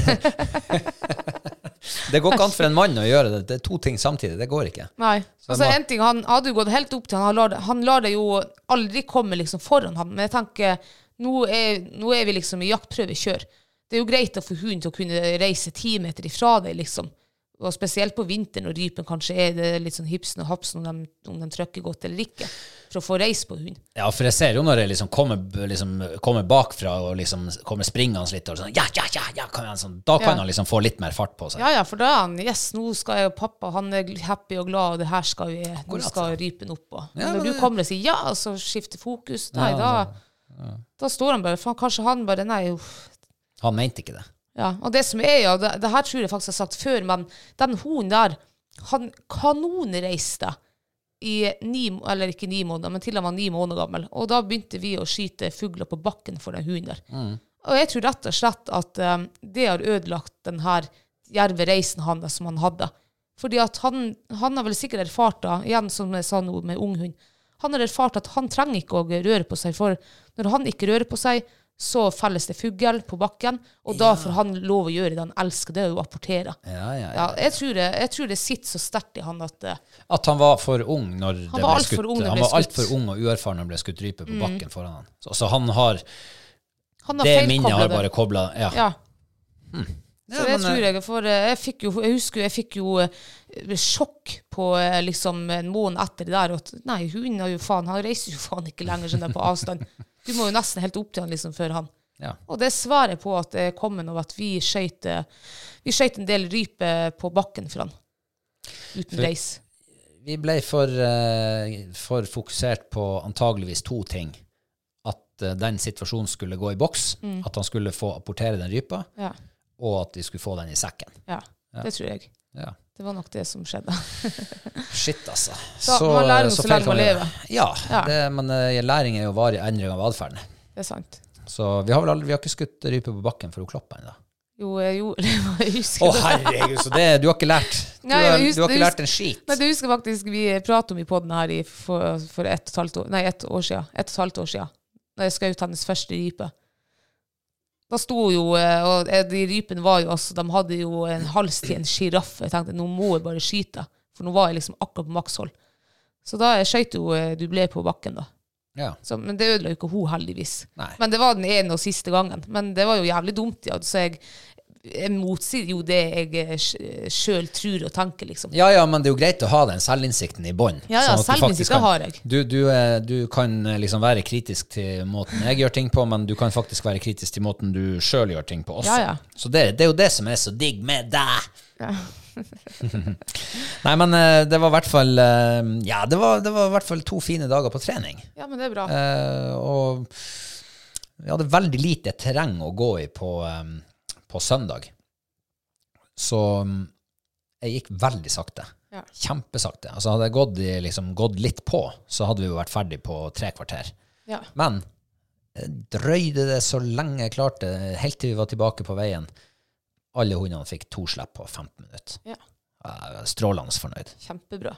det går ikke an for en mann å gjøre det. Det er to ting samtidig. Det går ikke. Nei. Så Altså, en ting, Han hadde jo gått helt opp til han, lar, han lar det jo aldri komme liksom foran ham. Men jeg tenker, nå er, nå er vi liksom i jaktprøvekjør. Det er jo greit å få hunden til å kunne reise ti meter ifra deg, liksom. Og spesielt på vinteren når rypen kanskje er det litt sånn hipsen og hapsen om de, om de trykker godt eller ikke, for å få reis på hunden. Ja, for jeg ser jo når jeg liksom kommer, liksom, kommer bakfra og liksom kommer springende litt, og sånn, ja, ja, ja, ja, kan jeg, sånn, da kan Ja. han liksom få litt mer fart på seg. Ja, ja, for da er han Yes, nå skal jeg og pappa, han er happy og glad, og det her skal vi Nå Akkurat, skal rypen opp på. Men Ja, når du kommer og sier ja, og så skifter fokus, nei, da, da står han bare For kanskje han bare Nei, uff. Han mente ikke det. Ja, og det som er, jo, det, det her tror jeg faktisk jeg har sagt før, men den hunden der, han kanonreiste i ni, eller ikke ni måneder, men til han var ni måneder gammel. Og da begynte vi å skyte fugler på bakken for den hunden der. Og jeg tror rett og slett at um, det har ødelagt den her djerve reisen hans som han hadde. Fordi at han, han har vel sikkert erfart, da, igjen som jeg sa nå med ung hund, han har erfart at han trenger ikke å røre på seg, for når han ikke rører på seg, så felles det fugl på bakken, og da får han lov å gjøre det han elsker, det er å apportere. Ja, ja, ja. Ja, jeg, tror det, jeg tror det sitter så sterkt i han at eh, At han var for ung når det ble skutt. ung det han var altfor ung og uerfaren når det ble skutt rype på bakken foran han. Så, så han har han har Det minnet har bare kobla Ja. Ja. Ja, Så det tror eh, jeg, for eh, jeg fikk jo, jeg husker jeg fikk jo sjokk på liksom en måned etter det der, at nei, hunden har jo faen, han reiser jo faen ikke lenger sånn der på avstand. Du må jo nesten helt opp til han liksom før han. Ja. Og det svarer på at det kom noe, av at vi eh, vi en del rype på bakken for han. Uten For- reis. Vi ble for, eh, for fokusert på antageligvis to ting. At eh, den situasjonen skulle gå i boks, Mm. at han skulle få apportere den rypa, Ja. og at de skulle få den i sekken. ja. Det tror jeg. Ja. Det var nok det som skjedde. Shit, altså. Så man lærer noe så feil lenge man lever. Ja, Ja. Det, men eh, læring er jo varig endring av atferden. Det er sant. Så vi har vel aldri, vi har ikke skutt rype på bakken for å kloppe ennå. Jo, jeg gjorde Jeg Å, husker det. herregud, så det, du har ikke lært Du, Nei, har, husker- du har ikke lært en skit. Nei, det husker jeg faktisk vi pratet om i podden her i, for, for ett og et halvt år, nei, ett år siden. Ett og et halvt år siden. Da jeg skjøt hennes første rype. Da sto jo, eh, og eh, de rypene var jo altså, de hadde jo en hals til en sjiraff. Jeg tenkte nå må jeg bare skyte, for nå var jeg liksom akkurat på makshold. Så da skøyt jo du dublé på bakken, da. Ja. Så, men det ødela jo ikke hun, heldigvis. Nei. Men det var den ene og siste gangen. Men det var jo jævlig dumt, ja. Så jeg, jeg motsier jo det jeg sjøl tror og tanker, liksom. Ja, ja, men det er jo greit å ha den selvinnsikten i bånn. Ja, ja, sånn at du selvinnsikt, faktisk det kan- har jeg. Du, du, eh, du kan eh, liksom være kritisk til måten jeg gjør ting på, men du kan faktisk være kritisk til måten du sjøl gjør ting på også. Ja, ja. Så det, det er jo det som er så digg med deg. Nei, men eh, det var i hvert fall eh, Ja, det var, det var i hvert fall to fine dager på trening. Ja, men det er bra. Eh, og vi hadde veldig lite terreng å gå i på, eh, på søndag. Så mm, jeg gikk veldig sakte. Ja. Kjempesakte. Altså hadde jeg gått, liksom, gått litt på, så hadde vi jo vært ferdig på tre kvarter. Ja. Men eh, drøyde det så lenge jeg klarte, helt til vi var tilbake på veien. Alle hundene fikk to slipp på 15 minutter. Ja. Jeg var strålende fornøyd. Kjempebra.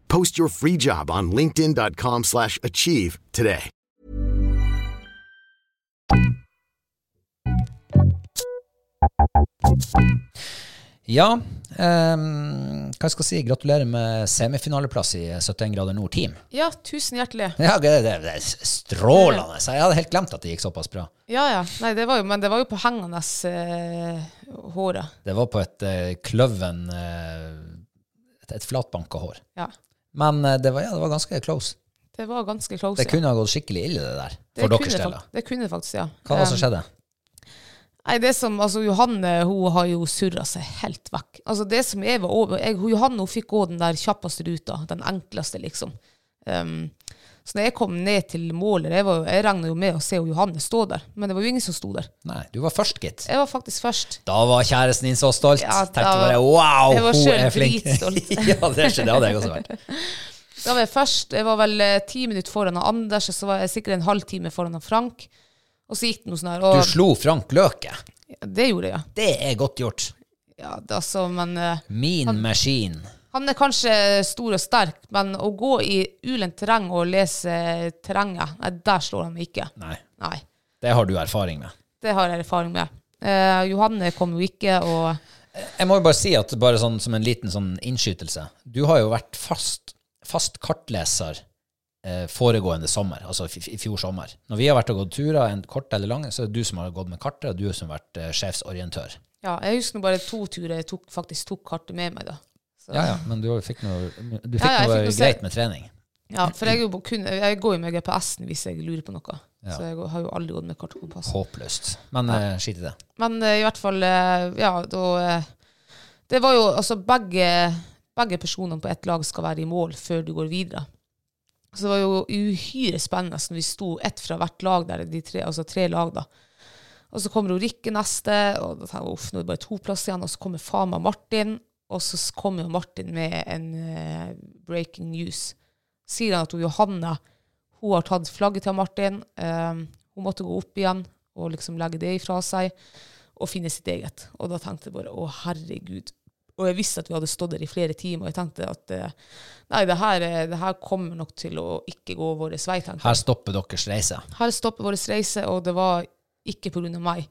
Post your free job on linkedin.com/achieve slash achieve today. Ja, um, hva skal jeg si? Gratulerer med semifinaleplass i 71 grader nord team. Ja, tusen hjertelig. Ja, det, det, det er strålende. Jeg hadde helt glemt at det gikk såpass bra. Ja, ja. Nei, det var jo, men det var jo på hengende eh, håret. Det var på et eh, kløven eh, Et, et flatbanka hår. Ja. Men eh, det, var, ja, det var ganske close. Det var ganske close. Det kunne ha gått skikkelig ille, det der. Det For deres del. Det kunne det faktisk, ja. Hva var det som Um, skjedde? Nei, det som, altså Johanne hun har jo surra seg helt vekk. Altså det som jeg var over, jeg, Johanne hun fikk gå den der kjappeste ruta, den enkleste, liksom. Um, så når jeg kom ned til målet, jeg, var, jeg regna jo med å se Johanne stå der, men det var jo ingen som sto der. Nei, du var først, gitt. Jeg var faktisk først. Da var kjæresten din så stolt. Ja, Tenkte da- bare wow, jeg var hun er flink. ja, det, er ikke- det hadde jeg også vært. Da var jeg først. Jeg var vel eh, ti minutter foran av Anders, og så var jeg sikkert en halvtime foran av Frank. Og så gikk det noe sånn her. Du slo Frank Løke. Ja, det gjorde jeg. Det er godt gjort. ja det, altså, men eh, Mean machine. Han er kanskje stor og sterk, men å gå i ulendt terreng og lese terrenget, nei, der slår han meg ikke. Nei, Nei, det har du erfaring med. det har jeg erfaring med. Eh, Johanne kom jo ikke, og Jeg må jo bare si at bare sånn som en liten sånn innskytelse. Du har jo vært fast, fast kartleser eh, foregående sommer, altså i, fjor sommer. Når vi har vært og gått turer, en kort eller lang, så er det du som har gått med kartet, og du som har vært eh, sjefsorientør. ja, jeg husker bare to turer jeg tok, faktisk tok kartet med meg, da. Så, Ja, ja, men du fikk noe, du fikk Ja, ja, noe fikk greit med trening. Ja, for jeg, kun, jeg går jo med GPS-en hvis jeg lurer på noe. Ja. Så jeg har jo aldri gått med kart og kompass. Håpløst. Men eh, skit i det. Men uh, i hvert fall, uh, ja, da uh, Det var jo altså begge, begge personene på ett lag skal være i mål før du går videre. Så det var jo uhyre spennende når vi sto ett fra hvert lag der, de tre, altså tre lag, da. Og så kommer Rikke neste, og da tenker jeg uff, nå er det bare to plasser igjen. Og så kommer faen meg Martin, og så kom kommer jo Martin med en uh, breaking news. Sier han at hun Johanna hun har tatt flagget til Martin. eh, hun måtte gå opp igjen og liksom legge det ifra seg. og finne sitt eget. Og da tenkte jeg bare å herregud. Og jeg visste at vi hadde stått der i flere timer, og jeg tenkte at eh, nei, det her, det her kommer nok til å ikke gå vår vei. tenkte jeg. Her stopper deres reise. Her stopper vår reise, og det var ikke pga. meg.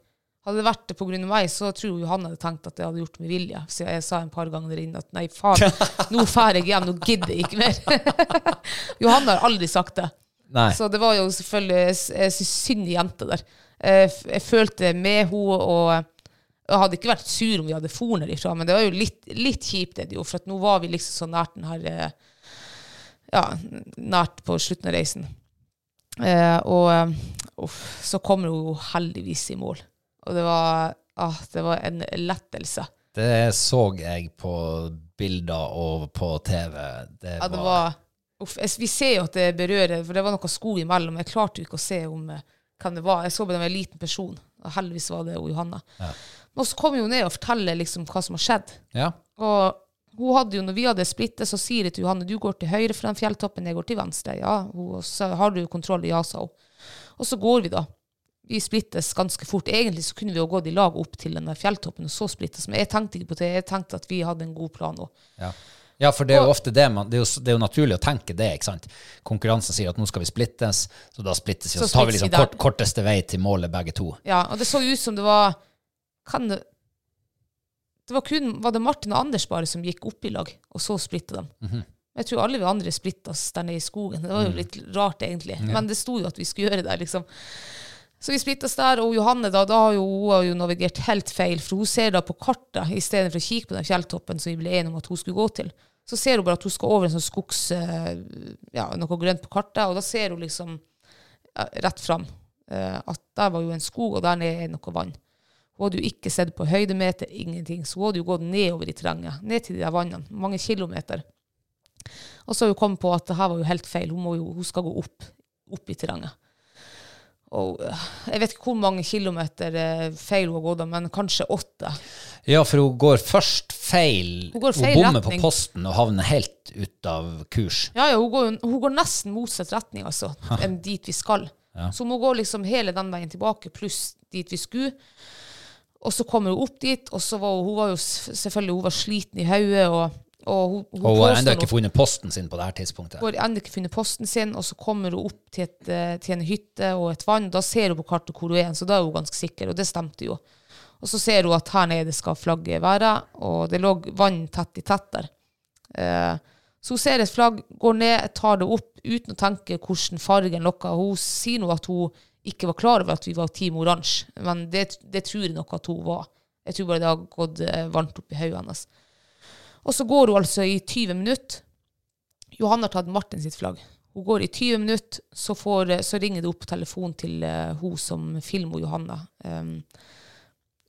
Hadde det vært det pga. meg, så tror jo Johanne hadde tenkt at jeg hadde gjort med vilje. Så jeg sa en par ganger inne at nei, faen, nå drar jeg hjem, nå gidder jeg ikke mer. Johanne har aldri sagt det. Nei. Så det var jo selvfølgelig Jeg syns synd i jenta der. Jeg, jeg følte med henne, og jeg hadde ikke vært sur om vi hadde for ifra, men det var jo litt, litt kjipt, det, jo, for nå var vi liksom så nært den her eh, Ja, nært på slutten av reisen. Eh, og eh, uff, så kommer hun heldigvis i mål. Og det var, ah, det var en lettelse. Det så jeg på bilder og på TV. Det Ja, det var, uff, Vi ser jo at det berører, for det var noe sko imellom. Jeg klarte jo ikke å se om eh, hvem det var. Jeg så bare en liten person, og heldigvis var det Johanna. Johanna. Og så kommer hun ned og forteller liksom hva som har skjedd. ja. Og hun hadde jo, når vi hadde splittet, så sier jeg til Johanne du går til høyre for den fjelltoppen, jeg går til venstre. Ja, hun, så har du kontroll? Ja, sa hun. Og så går vi, da. Vi splittes ganske fort. Egentlig så kunne vi jo gått i lag opp til den der fjelltoppen, og så splittes. Men jeg tenkte ikke på det. Jeg tenkte at vi hadde en god plan òg. Ja. ja, for det er jo ofte det man Det er jo, det er jo naturlig å tenke det, ikke sant. Konkurransen sier at nå skal vi splittes, så da splittes vi, og Så så tar vi liksom kort, korteste vei til målet, begge to. Ja, og det så ut som det var kan det, det var kun var det Martin og Anders bare som gikk opp i lag, og så splitta dem. Mhm. Jeg tror alle vi andre splitta oss der nede i skogen. Det var jo litt rart, egentlig. Men det sto jo at vi skulle gjøre det. liksom. Så vi splittes der, og Johanne da, da har jo, hun har jo navigert helt feil, for hun ser da på kartet, i stedet for å kikke på den fjelltoppen som vi ble enige om at hun skulle gå til, så ser hun bare at hun skal over en sånn skogs... eh, Ja, noe grønt på kartet, og da ser hun liksom ja, rett fram eh, at der var jo en skog, og der nede er noe vann. Hun hadde jo ikke sett på høydemeter, ingenting, så hun hadde jo gått nedover i terrenget, ned til de der vannene, mange kilometer. Og så har hun kommet på at det her var jo helt feil, hun, må jo, hun skal gå opp, opp i terrenget. Og øh, jeg vet ikke hvor mange kilometer eh, feil hun har gått, av, men kanskje åtte. Ja, for hun går først feil. Hun går feil bommer retning. på posten og havner helt ut av kurs. Ja, ja, hun går, hun går nesten motsatt retning, altså, enn dit vi skal. Så hun må gå liksom hele den veien tilbake, pluss dit vi skulle. Og så kommer hun opp dit, og så var hun, hun var jo selvfølgelig hun var sliten i hodet, og, og hun, hun, hun har ennå ikke funnet posten sin på det her tidspunktet. Hun har enda ikke funnet posten sin, og så kommer hun opp til, et, eh, til en hytte og et vann. Da ser hun på kartet hvor hun er, så da er hun ganske sikker, og det stemte jo. Og så ser hun at her nede skal flagget være, og det lå vann tett i tett der. Eh, så hun ser et flagg, går ned, tar det opp uten å tenke hvordan fargen lokker. Hun sier nå at hun ikke var klar over at vi var Team Oransje, men det, det tror jeg nok at hun var. Jeg tror bare det har gått eh, varmt opp i hodet hennes. Og så går hun altså i 20 minutter. Johanne har tatt Martin sitt flagg. Hun går i 20 minutter, så, får, så ringer det opp på telefon til uh, hun som filmer Johanna. Um,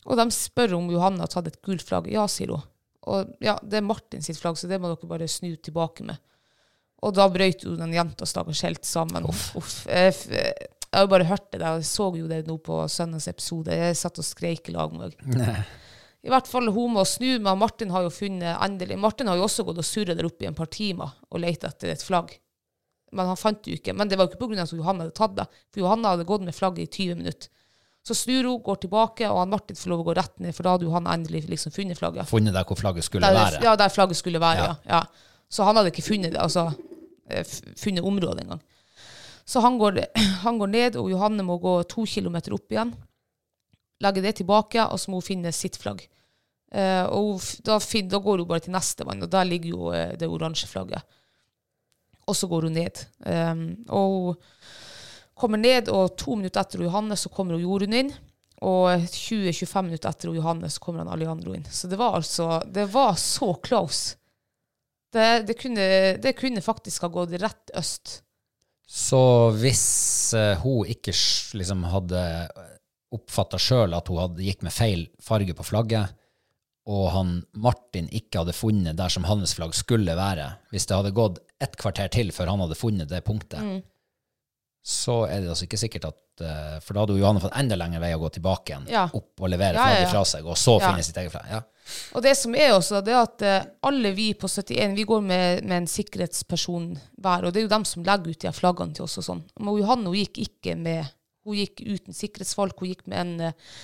og de spør om Johanne har tatt et gult flagg. Ja, sier hun. Og ja, det er Martin sitt flagg, så det må dere bare snu tilbake med. Og da brøyt jo den jenta stakkars helt sammen. Uff. Jeg, f- jeg har jo bare hørt det der, jeg så jo det nå på søndagens episode. Jeg satt og skreik i lag med henne. I hvert fall hun må snu, men Martin har jo funnet endelig Martin har jo også gått og surret der oppe i en par timer og lett etter et flagg. Men han fant det jo ikke. Men det var jo ikke pga. at Johanne hadde tatt det. For Johanne hadde gått med flagget i 20 minutter. Så snur hun, går tilbake, og han Martin får lov å gå rett ned, for da hadde jo han endelig liksom funnet flagget. Funnet der hvor flagget skulle Der, være. ja, der flagget skulle være, Ja. ja. ja. Så han hadde ikke funnet det, altså eh, funnet området engang. Så han går, han går ned, og Johanne må gå to kilometer opp igjen. Legge det tilbake, og så må hun finne sitt flagg. Uh, og da, fin, da går hun bare til neste vann, og der ligger jo uh, det oransje flagget. Og så går hun ned. Um, og hun kommer ned, og to minutter etter Johanne så kommer hun Jorunn inn. Og 20-25 minutter etter Johanne så kommer han Alejandro inn. Så det var altså Det var så close. Det, det, kunne, det kunne faktisk ha gått rett øst. Så hvis uh, hun ikke liksom hadde oppfatta sjøl at hun hadde gikk med feil farge på flagget, og han Martin ikke hadde funnet der som hans flagg skulle være, hvis det hadde gått et kvarter til før han hadde funnet det punktet, Mm. så er det altså ikke sikkert at eh, For da hadde jo Johanne fått enda lengre vei å gå tilbake igjen, Ja. opp og levere Ja, flagget ja. fra seg, og så finne sitt eget flagg. Ja. Og det som er også, det er at eh, alle vi på 71 vi går med, med en sikkerhetsperson hver, og det er jo dem som legger ut de flaggene til oss og sånn. Men Johanne hun gikk ikke med Hun gikk uten sikkerhetsfolk. Hun gikk med en, eh,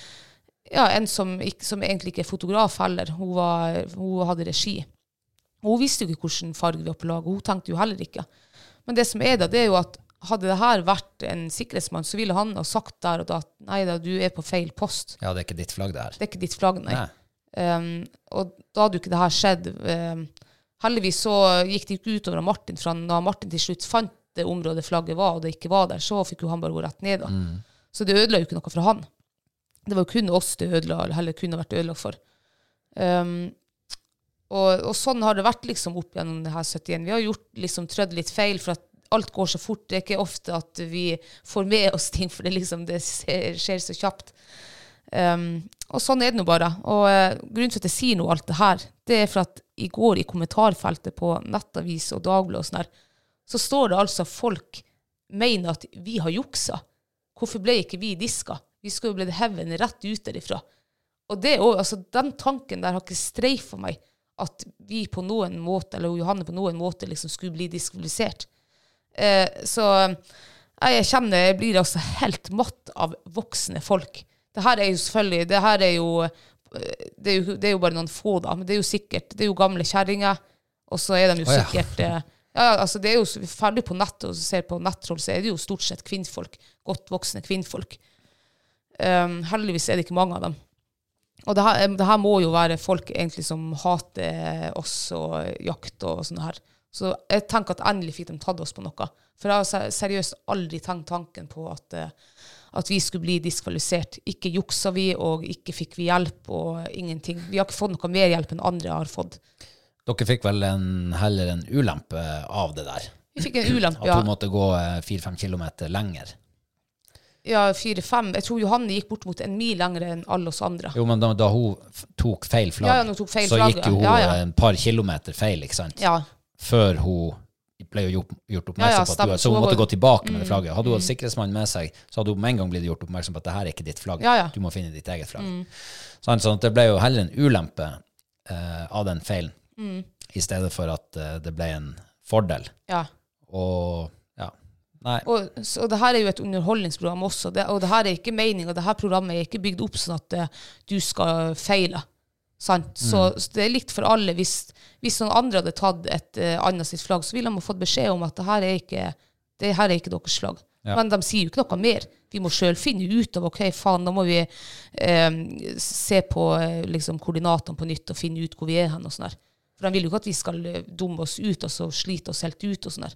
ja, en som, som egentlig ikke er fotograf heller. Hun, var, hun hadde regi. Hun visste jo ikke hvilken farge vi var på lag, og hun tenkte jo heller ikke. Men det som er da, det er jo at hadde det her vært en sikkerhetsmann, så ville han ha sagt der og da at nei da, du er på feil post. Ja, det er ikke ditt flagg, det her. Det er ikke ditt flagg, nei. Nei. Um, og da hadde jo ikke det her skjedd. Um, heldigvis så gikk det ikke utover Martin, for han- da Martin til slutt fant det området flagget var, og det ikke var der, så fikk jo han bare gå rett ned. da. Så det ødela jo ikke noe for han. Det var jo kun oss det ødela, eller heller kunne vært ødelagt for. Um, og, og sånn har det vært liksom opp gjennom det her 71. Vi har gjort liksom trødd litt feil, for at alt går så fort. Det er ikke ofte at vi får med oss ting, for det, liksom, det skjer så kjapt. Um, og sånn er det nå bare. Og uh, grunnen til at jeg sier nå alt det her, det er for at i går i kommentarfeltet på Nettavis og Dagbladet og sånn her, så står det altså folk mener at vi har juksa. Hvorfor ble ikke vi diska? Vi skulle jo blitt hevet rett ut derifra. Og det også, altså, den tanken der har ikke streifa meg, at vi på noen måte, eller Johanne på noen måte, liksom skulle bli diskvalifisert. Eh, så eh, jeg kjenner jeg blir altså helt matt av voksne folk. Det her er jo selvfølgelig Det her er jo eh, det er jo, det er jo bare noen få, da, men det er jo sikkert Det er jo gamle kjerringer, og så er de jo sikkert oh, ja, altså det er jo, Ferdig på nettet og ser på nettroll, så er det jo stort sett kvinnfolk. Godt voksne kvinnfolk. Um, heldigvis er det ikke mange av dem. Og det her, det her må jo være folk egentlig som hater oss og jakt og sånn her. Så jeg tenker at endelig fikk de tatt oss på noe. For jeg har seriøst aldri tenkt tanken på at, eh, at vi skulle bli diskvalifisert. Ikke juksa vi, og ikke fikk vi hjelp, og ingenting. Vi har ikke fått noe mer hjelp enn andre har fått. Dere fikk vel en, heller en ulempe av det der? Vi fikk en ulempe, ja. At hun måtte gå eh, fire-fem kilometer lenger? Ja, fire-fem. Jeg tror Johanne gikk bort mot en mil lenger enn alle oss andre. Jo, men da, da hun tok feil flagg, Ja, ja, tok feil så flagg, gikk jo hun ja. En par kilometer feil, ikke sant? Ja. Før hun ble jo gjort, gjort oppmerksom på at du, så hun måtte gå tilbake med det flagget. Hadde hun hatt sikkerhetsmann med seg, så hadde hun med en gang blitt gjort oppmerksom på at det her er ikke ditt flagg. Du må finne ditt eget flagg. Sant? Sånn at det ble jo heller en ulempe eh, av den feilen, i stedet for at eh, det ble en fordel. ja. Og ja, nei. Og, så, og det her er jo et underholdningsprogram også, det, og det her er ikke meninga. det her programmet er ikke bygd opp sånn at uh, du skal feile. Sant? Så, så det er likt for alle. Hvis, hvis noen andre hadde tatt et uh, annet sitt flagg, så ville de ha fått beskjed om at det her er ikke, det her er ikke deres flagg. Ja. Men de sier jo ikke noe mer. Vi må sjøl finne ut av ok, faen, da må vi eh, se på eh, liksom, koordinatene på nytt og finne ut hvor vi er hen. og sånn der. For de vil jo ikke at vi skal eh, dumme oss ut og så slite oss helt ut. og sånn der.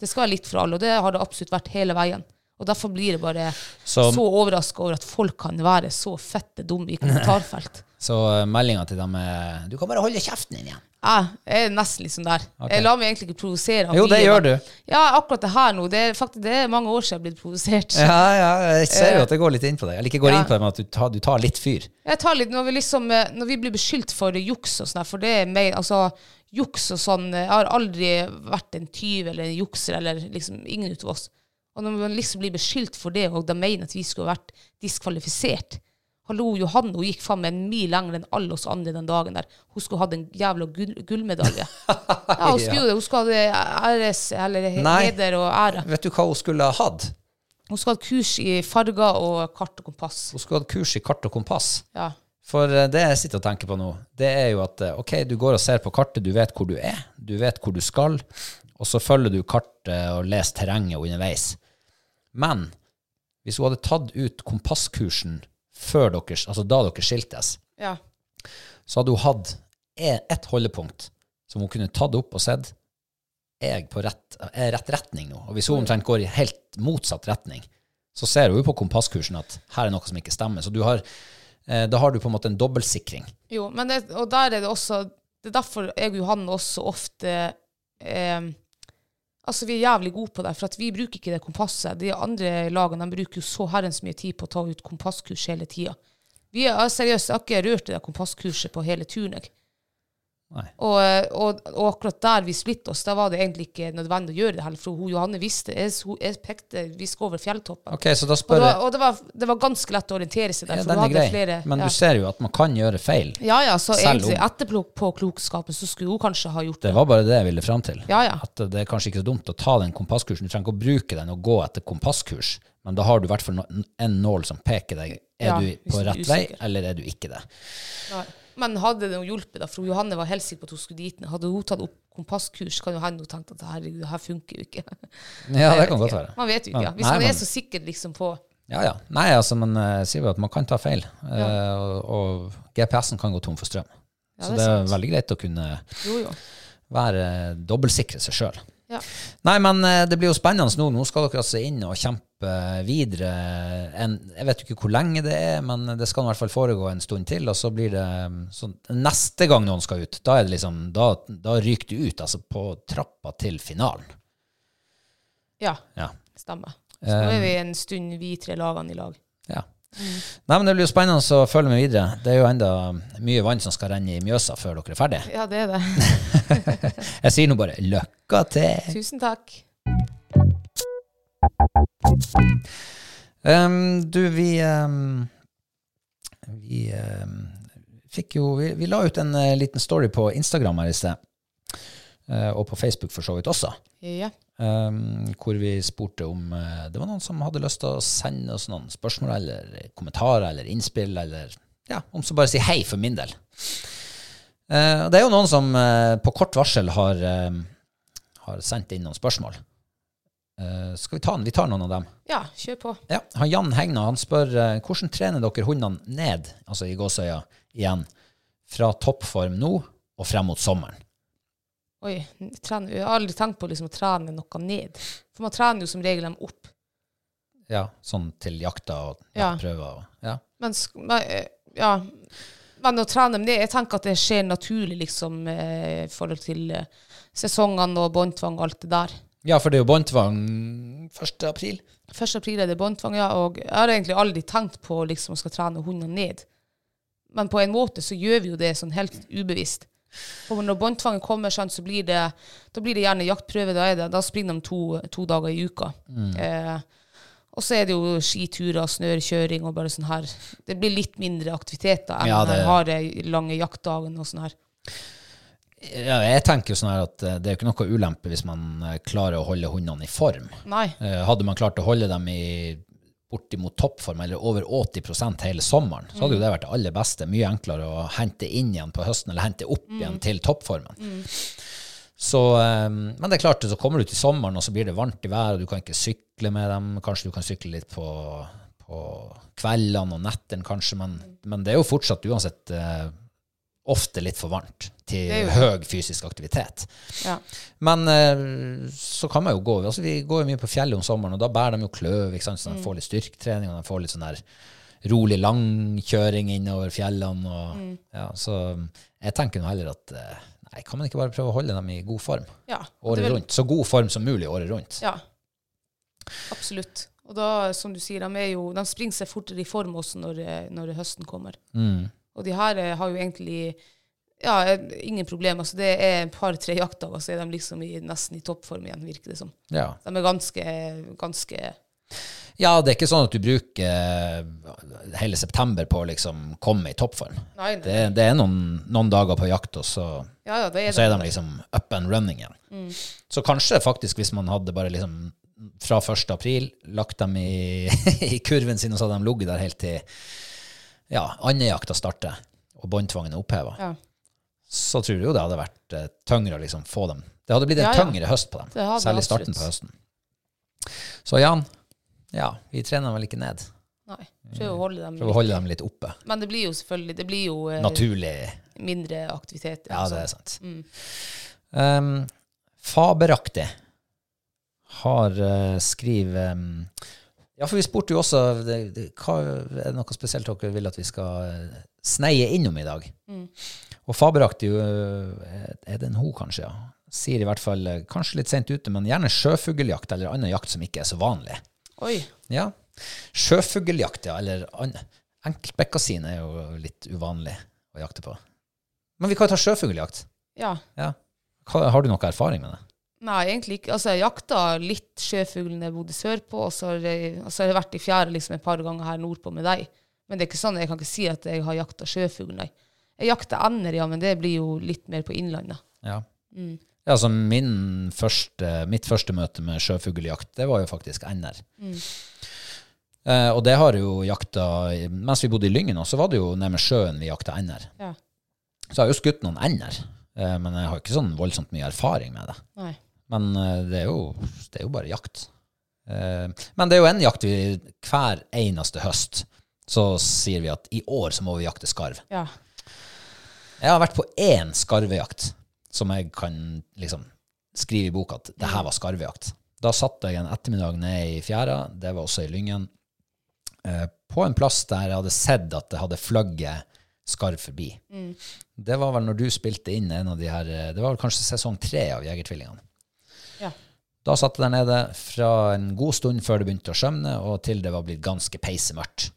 Det skal være litt for alle, og det har det absolutt vært hele veien. Og derfor blir det bare Så- så, overraska over at folk kan være så fette dumme i kommentarfelt. Så uh, meldinga til dem er Du kan bare holde kjeften din igjen. Ja, jeg er nesten sånn der. Okay. Jeg lar meg egentlig ikke provosere. Jo, det gjør du. Ja, akkurat det her nå. Det er, faktisk, det er mange år siden jeg er blitt provosert. Ja, ja, jeg ser jo at det går litt inn på deg. Eller ikke går Ja. inn på det, men at du tar, du tar litt fyr. Jeg tar litt, når vi, liksom, eh, når vi blir beskyldt for juks og sånn, for det er mer, altså, juks og sånn, eh, jeg har aldri vært en tyv eller en jukser, eller liksom ingen ut av oss. Og når man liksom blir beskyldt for det, og de mener at vi skulle vært diskvalifisert. Hallo, Johanne, hun gikk faen meg en mil lenger enn alle oss andre den dagen der. Hun skulle hatt en jævla gull, gullmedalje. Ja, hun skulle. Hun skulle ha æres, eller Nei. heder og ære. Vet du hva hun skulle ha hatt? Hun skulle ha kurs i farger og kart og kompass. Hun skulle hatt kurs i kart og kompass. Ja. For eh, det jeg sitter og tenker på nå, det er jo at eh, ok, du går og ser på kartet, du vet hvor du er, du vet hvor du skal, og så følger du kartet og leser terrenget underveis. Men hvis hun hadde tatt ut kompasskursen før deres, altså da dere skiltes, ja. så hadde hun hatt ett holdepunkt som hun kunne tatt opp og sett er jeg på rett, er rett retning nå. Og hvis hun omtrent går i helt motsatt retning, så ser hun jo på kompasskursen at her er noe som ikke stemmer. Så du har, eh, da har du på en måte en dobbeltsikring. Jo, men det, og der er det også Det er derfor jeg og Johanne også ofte eh, Altså, vi er jævlig gode på det, for vi bruker ikke det kompasset. De andre lagene de bruker jo så herrens mye tid på å ta ut kompasskurs hele tida. Vi er seriøst, jeg har ikke rørt det kompasskurset på hele turen. jeg. Og, og, og akkurat der vi splittet oss, da var det egentlig ikke nødvendig å gjøre det heller, for hun Johanne visste Jeg, jeg pekte Vi skal over fjelltoppen. Okay, Og, det var, og det, var, det var ganske lett å orientere seg der. ja, for hun hadde flere men ja. du ser jo at man kan gjøre feil. Ja, ja, så egentlig etterpåklokskapen så skulle hun kanskje ha gjort Det det. var bare det jeg ville fram til. Ja, ja. At det er kanskje ikke så dumt å ta den kompasskursen. Du trenger ikke å bruke den og gå etter kompasskurs, Men da har du i hvert fall en nål som peker deg. Er du på rett vei, eller er du ikke det? Nei. Men hadde det hjulpet, da, for Johanne var helt sikker på at hun skulle dit. Hadde hun tatt opp kompasskurs, kan jo hende hun tenkte at herregud, det her funker jo ikke. Ja, det kan godt være. Man vet jo ikke. Ja. Ja. Hvis Nei, man men- er så sikker liksom på Ja, ja. Nei, altså, men uh, sier jo at man kan ta feil, eh, og, og GPS-en kan gå tom for strøm. Ja, Så det det er sant. veldig greit å kunne Jo, jo. være dobbeltsikre seg sjøl. Ja. Nei, men eh, det blir jo spennende nå. Nå skal dere altså inn og kjempe videre. En, jeg vet ikke hvor lenge det er, men det skal i hvert fall foregå en stund til. Og så blir det mm, sånn Neste gang noen skal ut, da er det liksom Da, da ryker du ut, altså på trappa til finalen. Ja, Ja. stemmer. Så nå er Um, vi en stund, vi tre lagene i lag. Ja. Nei, men Det blir jo spennende å følge med videre. Det er jo enda mye vann som skal renne i Mjøsa før dere er ferdige. Ja, det er det. Jeg sier nå bare lykke til. Tusen takk. Um, du, vi um, Vi um, fikk jo vi, vi la ut en uh, liten story på Instagram her i sted. Eh, og på Facebook for så vidt også. Ja. Um, hvor vi spurte om eh, det var noen som hadde lyst til å sende oss noen spørsmål eller kommentarer eller innspill, eller ja, om så bare si hei for min del. Eh, det er jo noen som på kort varsel har, eh, har sendt inn noen spørsmål. Skal vi ta den? Vi tar noen av dem. ja, kjør på. Ja, han Jan Hegna han spør hvordan trener dere hundene ned, altså i gåsøya igjen, fra toppform nå og frem mot sommeren? Oi, trener, jeg har aldri tenkt på liksom å trene noe ned. For man trener jo som regel dem opp. Ja, sånn til jakta og Ja. prøver og ja. Men, sk- men, eh, ja. men å trene dem ned Jeg tenker at det skjer naturlig, liksom, eh, i forhold til eh, sesongene og båndtvang og alt det der. Ja, for det er jo båndtvang 1. april. 1. april er det båndtvang, ja, og jeg har egentlig aldri tenkt på liksom, å skal trene hundene ned. Men på en måte så gjør vi jo det sånn helt ubevisst. For når båndtvangen kommer, sånn, så blir det, da blir det gjerne jaktprøve. Da, det, da springer de to, to dager i uka. Eh, og så er det jo skiturer, snørkjøring og bare sånn her. Det blir litt mindre aktiviteter enn Ja, den harde, lange jaktdagen og sånn her. Ja, jeg tenker jo sånn her at eh, det er jo ikke noe ulempe hvis man eh, klarer å holde hundene i form. Nei. Eh, Hadde man klart å holde dem i bortimot toppform, eller over 80% hele sommeren, så hadde jo det vært det aller beste. Mye enklere å hente inn igjen på høsten, eller hente opp igjen til toppformen. Så, eh, men det er klart, så kommer du til sommeren, og så blir det varmt i været, og du kan ikke sykle med dem. Kanskje du kan sykle litt på, på kveldene og nettene, kanskje, men, men det er jo fortsatt uansett eh, ofte litt for varmt til høy fysisk aktivitet. Ja. Men eh, så kan man jo gå altså Vi går jo mye på fjellet om sommeren, og da bærer de jo kløv, ikke sant? så de får litt styrketrening, og de får litt sånn der rolig langkjøring innover fjellene. Og, ja, så jeg tenker nå heller at eh, nei, kan man ikke bare prøve å holde dem i god form ja. året er rundt? Så god form som mulig året rundt. Ja, absolutt. Og da, som du sier, de, jo, de springer seg fortere i form også når, eh, når høsten kommer. Mm. Og de her eh, har jo egentlig ja, eh, ingen problem. Altså, det er et par-tre jaktdager, så er de liksom i, nesten i toppform igjen, virker det som. Ja. De er ganske, ganske ja, det er ikke sånn at du bruker eh, hele september på å liksom komme i toppform. Nei, nei. Det, det er noen, noen dager på jakt, og så Ja, ja, er Og så er de liksom up and running igjen. Så kanskje faktisk hvis man hadde bare liksom fra 1. april lagt dem i, i kurven sin, og så hadde de ligget der helt til ja, andejakta starter, og båndtvangen er oppheva, Ja. Så tror du jo det hadde vært uh, tyngre å liksom få dem. Det hadde blitt en Ja, ja. tyngre høst på dem, særlig starten på høsten. Så Jan, ja, vi trener vel ikke ned. Nei, prøv å holde dem Prøver å holde dem litt oppe. Men det blir jo selvfølgelig det blir jo uh, Naturlig. mindre aktivitet. Ja, altså. det er sant. Mm. Um, faberaktig har uh, skriver um, Ja, for vi spurte jo også det, det, hva, Er det noe spesielt dere vil at vi skal sneie innom i dag? Mm. Og faberaktig uh, er det en ho, kanskje, ja. Sier i hvert fall, uh, kanskje litt sent ute, men gjerne sjøfugljakt eller annen jakt som ikke er så vanlig. Oi. Ja. Sjøfugljakt, ja. Eller an- enkeltbekkasin er jo litt uvanlig å jakte på. Men vi kan jo ta sjøfugljakt. Ja. Ja. Har du noe erfaring med det? Nei, egentlig ikke. Altså, jeg jakta litt sjøfugl når jeg bodde sørpå, og så har jeg, og så har jeg vært i fjæra liksom et par ganger her nordpå med deg. Men det er ikke sånn, jeg kan ikke si at jeg har jakta sjøfugl, nei. Jeg jakter ender, ja, men det blir jo litt mer på innlandet. Ja. Mm. Ja, altså mitt første møte med sjøfugljakt, det var jo faktisk ender. Mm. Eh, og det har jo jakta Mens vi bodde i Lyngen, så var det jo nede med sjøen vi jakta ender. Ja. Så jeg har jo skutt noen ender, eh, men jeg har ikke sånn voldsomt mye erfaring med det. Nei. Men eh, det, er jo, det er jo bare jakt. Eh, men det er jo en jakt vi hver eneste høst så sier vi at i år så må vi jakte skarv. Ja. Jeg har vært på én skarvejakt som jeg kan liksom skrive i boka at det her var skarvejakt. Da satt jeg en ettermiddag ned i fjæra, det var også i Lyngen, eh, på en plass der jeg hadde sett at det hadde flagget skarv forbi. Det var vel når du spilte inn en av de her eh, Det var vel kanskje sesong tre av Jegertvillingene. Ja. Da satt jeg der nede fra en god stund før det begynte å skjømne, og til det var blitt ganske peisemørkt.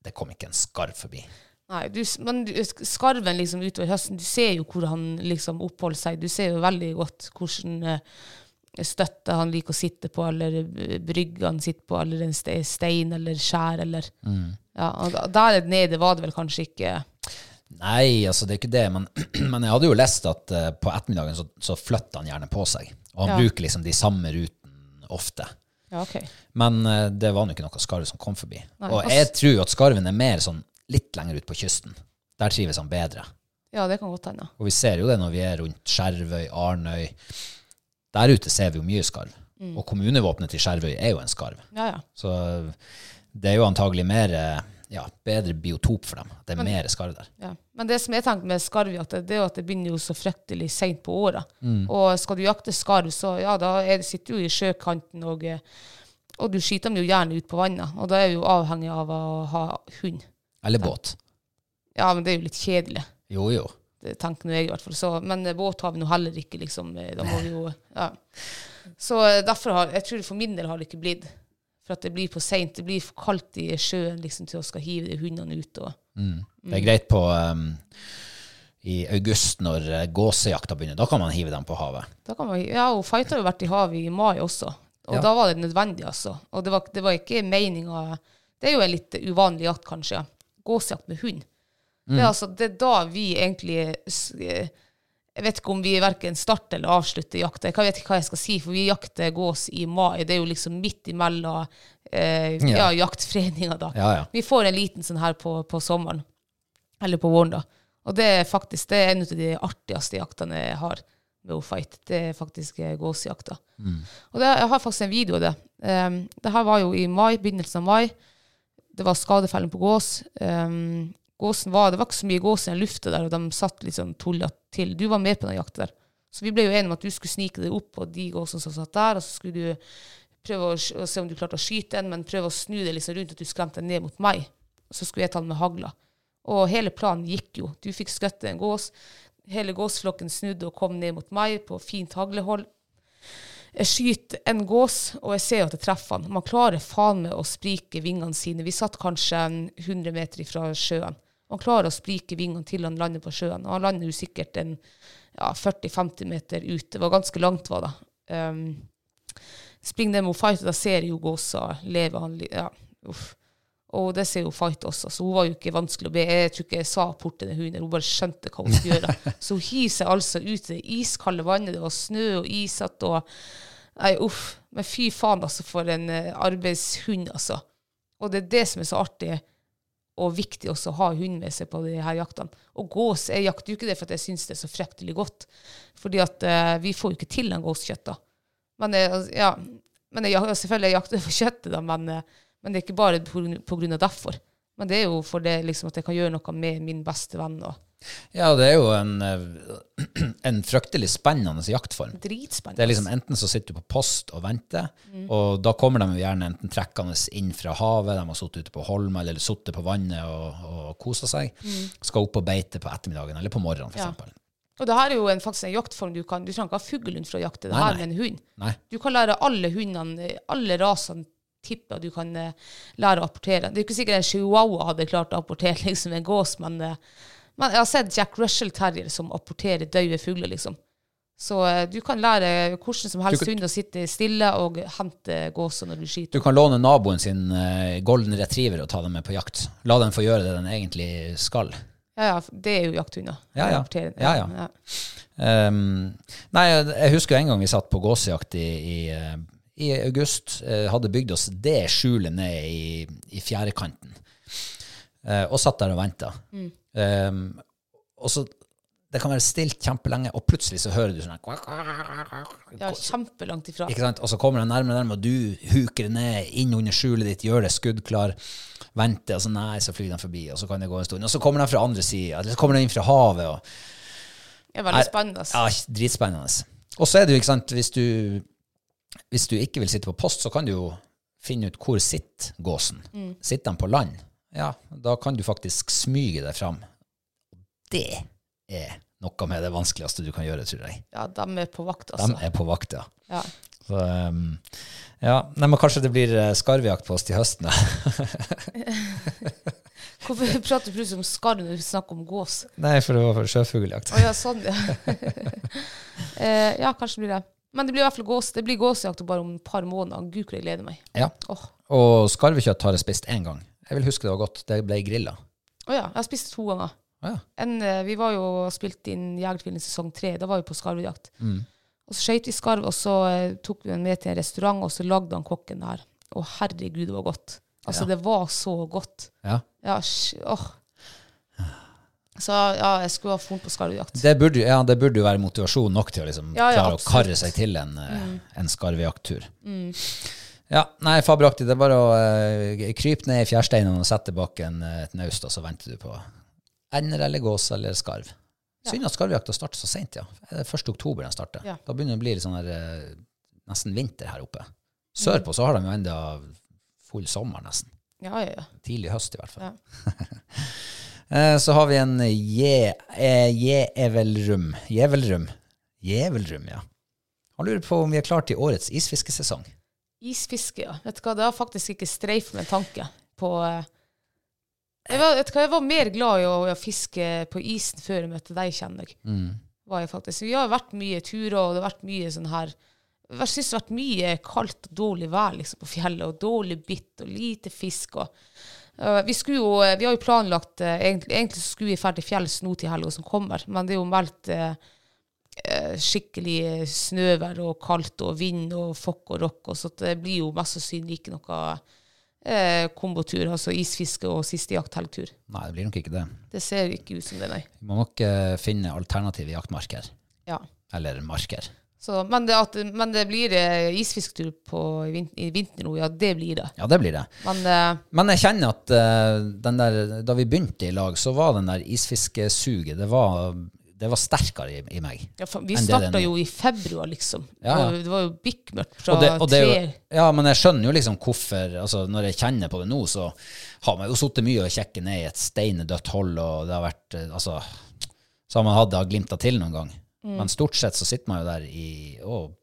Det kom ikke en skarv forbi. Nei, du, men du, skarven liksom utover høsten, du ser jo hvor han liksom oppholder seg. Du ser jo veldig godt hvordan eh, støtte han liker å sitte på, eller eh, brygge han sitter på, eller en stein eller skjær, eller Ja, der nede var det vel kanskje ikke Nei, altså det er ikke det, men, men jeg hadde jo lest at eh, på ettermiddagen så, så flytter han gjerne på seg. Og han Ja. bruker liksom de samme rutene ofte. Ja, OK. Men det var nå ikke noe skarv som kom forbi. Nei, og jeg tror at skarven er mer sånn litt lenger ut på kysten. Der trives han bedre. Ja, det kan godt hende. Og vi ser jo det når vi er rundt Skjervøy, Arnøy. Der ute ser vi jo mye skarv. Mm. Og kommunevåpenet til Skjervøy er jo en skarv. Ja, ja. Så det er jo antagelig mer, eh, ja, bedre biotop for dem. Det er mer skarv der. Ja. Men det som jeg tenker med skarvjakt, det er jo at det begynner jo så fryktelig seint på året. Mm. Og skal du jakte skarv, så ja, da er, sitter du jo i sjøkanten, og, eh, og du skyter dem jo gjerne ut på vannet. Og da er du avhengig av å ha hund. Eller båt. Ja, men det er jo litt kjedelig. Jo, jo. Det tenker nå jeg i hvert fall. Så, men eh, båt har vi nå heller ikke, liksom. Eh, Da må vi jo Ja. Så eh, derfor har Jeg tror for min del har det ikke blitt. For at det blir for seint. Det blir for kaldt i sjøen liksom, til å skal hive de hundene ut. Og, Det er greit på um, i august når gåsejakta begynner. Da kan man hive dem på havet. Da kan man, ja, og Fight har jo vært i havet i mai også. Og Ja. da var det nødvendig, altså. Og det var, det var ikke meninga Det er jo en litt uvanlig jakt, kanskje. ja. Gåsejakt med hund. Det, er altså, det er da vi egentlig eh, Jeg vet ikke om vi verken starter eller avslutter jakta. Jeg vet ikke hva jeg skal si, for vi jakter gås i mai. Det er jo liksom midt imellom eh, ja. Ja. jaktforeninga, da. Ja, ja. Vi får en liten sånn her på, på sommeren. Eller på våren, da. Og det er faktisk det er en av de artigste jaktene jeg har med O-Fight. Det er faktisk gåsejakta. Mm. Og det, jeg har faktisk en video av det. Um, det her var jo i mai, begynnelsen av mai. Det var skadefelling på gås. Um, gåsen var, det var ikke så mye gås i den lufta der, og de satt litt sånn tulla til. Du var med på den jakta der. Så vi ble jo enige om at du skulle snike deg opp på de gåsene som satt der, og så skulle du prøve å, å se om du klarte å skyte en, men prøve å snu deg liksom rundt at du skremte den ned mot meg. Så skulle jeg ta den med hagla. Og hele planen gikk jo. Du fikk skutt en gås. Hele gåsflokken snudde og kom ned mot meg på fint haglehold. Jeg skyter en gås, og jeg ser at jeg treffer han. Man klarer faen meg å sprike vingene sine. Vi satt kanskje 100 meter fra sjøen. Man klarer å sprike vingene til han lander på sjøen. Og han lander jo sikkert en ja, 40-50 meter ut. Det var ganske langt, var det. Um, springer ned mot fight, og da ser jeg jo gåsa leve. Han, ja, uff. Og det ser jo Fight også, så hun var jo ikke vanskelig å be. Jeg tror ikke jeg sa port til den hunden, hun bare skjønte hva hun skulle gjøre. Så hun hiver seg altså ut i det iskalde vannet, det var snø og isete og Nei, uff. Men fy faen, altså, for en eh, arbeidshund, altså. Og det er det som er så artig og viktig også å ha hund med seg på de her jaktene. Og gås, jeg jakter jo ikke det for at jeg syns det er så fryktelig godt, fordi at uh, vi får jo ikke til den gåskjøtta. Men, jeg, altså, ja, men jeg, selvfølgelig jeg jakter for kjøttet, da, men, eh, men det er ikke bare av derfor. Men det er jo for det liksom, at jeg kan gjøre noe med min beste venn. Og Ja, det er jo en, eh, en fryktelig spennende jaktform. dritspennende. Det er liksom Enten så sitter du på post og venter, og da kommer de jo gjerne enten trekkende inn fra havet, de har sittet ute på holma eller sittet på vannet og, og kosa seg, skal opp på beite på ettermiddagen eller på morgenen, for Ja. eksempel. Og det her er jo en, faktisk en jaktform du kan Du trenger ikke ha fuglehund for å jakte det Nei, her med en hund. Nei. Du kan lære alle hundene, alle rasene tipper du kan eh, lære å apportere. Det er ikke sikkert en chihuahua hadde klart å apportere liksom en gås, men, eh, men jeg har sett Jack Russell Terrier som apporterer døde fugler, liksom. Så eh, du kan lære hvordan som helst hund å sitte stille og hente gåser når du Du kan låne naboen sin golden retriever og ta dem med på jakt. La den få gjøre det den egentlig skal. Ja, ja, det er jo jakthunder. Ja, ja. ja, Ja, ja. Um, nei, jeg husker en gang vi satt på gåsejakt i, i, i august. Eh, hadde bygd oss det skjulet ned i, i fjærekanten. Eh, og satt der og venta. Um, og så Det kan være stilt kjempelenge, og plutselig så hører du sånn Ja, kjempelangt ifra. ikke sant? Og så kommer den nærmere, nærmere, og du huker det ned inn under skjulet ditt, gjør det skuddklar, venter, og så nei, så flyr den forbi, og så kan det gå en stund. Og så kommer den fra andre sida, eller så kommer den inn fra havet. og Det er veldig spennende. Ja, dritspennende. Og så er det jo, ikke sant, hvis du, hvis du ikke vil sitte på post, så kan du jo finne ut hvor sitter gåsen. Sitter den på land? Ja, da kan du faktisk smyge deg fram. Det er noe med det vanskeligste du kan gjøre, tror jeg. Ja, de er på vakt, De altså. er på vakt, ja. Ja. Så, um, ja, nei, men kanskje det blir eh, skarvjakt på oss til høsten. da. Hvorfor prater du plutselig om skarv når vi snakker om gås? nei, for det var for sjøfugljakt. Å ja, sånn, ja. eh, ja, kanskje blir det. Men det blir i hvert fall gås. Det blir gåsejakt bare om et par måneder. Gud, hvor jeg gleder meg. Ja. Åh Og skarvekjøtt har jeg spist én gang. Jeg vil huske det var godt. Det ble grilla. Å ja, jeg har spist det to ganger. Å ja. En, eh, vi var jo og spilte inn Jegertvillen sesong tre. Da var vi på skarvejakt. Mm. Og så skøyt vi skarv, og så eh, tok vi den med til en restaurant, og så lagde han kokken der. Å herregud, det var godt. Altså, Ja. det var så godt. ja. Ja, sj- åh. Så ja, jeg skulle ha funnet på skarvjakt. Det burde, ja, det burde jo være motivasjon nok til å liksom Ja, ja, klare å karre seg til en, mm. en skarvejakttur. Ja, nei, fabelaktig. Det er bare å uh, krype ned i fjærsteinene og sette bak en, eh, et naust, og så venter du på ender eller gås eller skarv. Synd at skarvjakta starter så seint, ja. Det er 1. oktober den starter. Da begynner det å bli litt sånn her, uh, nesten vinter her oppe. Sørpå så har de jo enda full sommer, nesten. Ja, ja, ja. Tidlig høst, i hvert fall. Ja. Eh, Så har vi en Je- eh, Jevelrum. Jevelrum. Jevelrum, ja. Han lurer på om vi er klare til årets isfiskesesong. Isfiske, ja. Vet du hva, det har faktisk ikke streifet med tanke på eh, jeg var, hva, jeg var mer glad i å, å fiske på isen før jeg møtte deg, kjenner jeg. Var jeg faktisk. Vi har vært mye turer, og det har vært mye sånn her Jeg syns det har vært mye kaldt og dårlig vær liksom, på fjellet, og dårlig bitt og lite fisk. og vi, jo, vi har jo planlagt eh, egentlig, egentlig skulle vi dra til fjells nå til helga som kommer, men det er jo meldt eh, eh, skikkelig snøvær og kaldt og vind og fokk og rock, så det blir jo mest sannsynlig ikke noe eh, kombotur, altså isfiske og siste jakthelgtur. Nei, det blir nok ikke det. Det ser ikke ut som det, nei. Vi må nok eh, finne alternative jaktmarker. Ja. Eller marker. Så, men, det at, men det blir isfisktur isfisketur på, i, vin, i vinter nå, ja, det blir det. Ja, det blir det. Men uh, Men jeg kjenner at uh, den der, da vi begynte i lag, så var den der isfiskesuget Det var, det var sterkere i, i meg. ja, vi starta jo i februar, liksom. Ja, ja. Og Det var jo bikkmørkt fra Og det, og det, tre jo- ja, men jeg skjønner jo liksom hvorfor altså Når jeg kjenner på det nå, så har man jo sittet mye og kjekket ned i et steinedødt hold, og det har vært eh, Altså, så har man hatt det glimta til noen gang. Mm. Men stort sett så sitter man jo der i og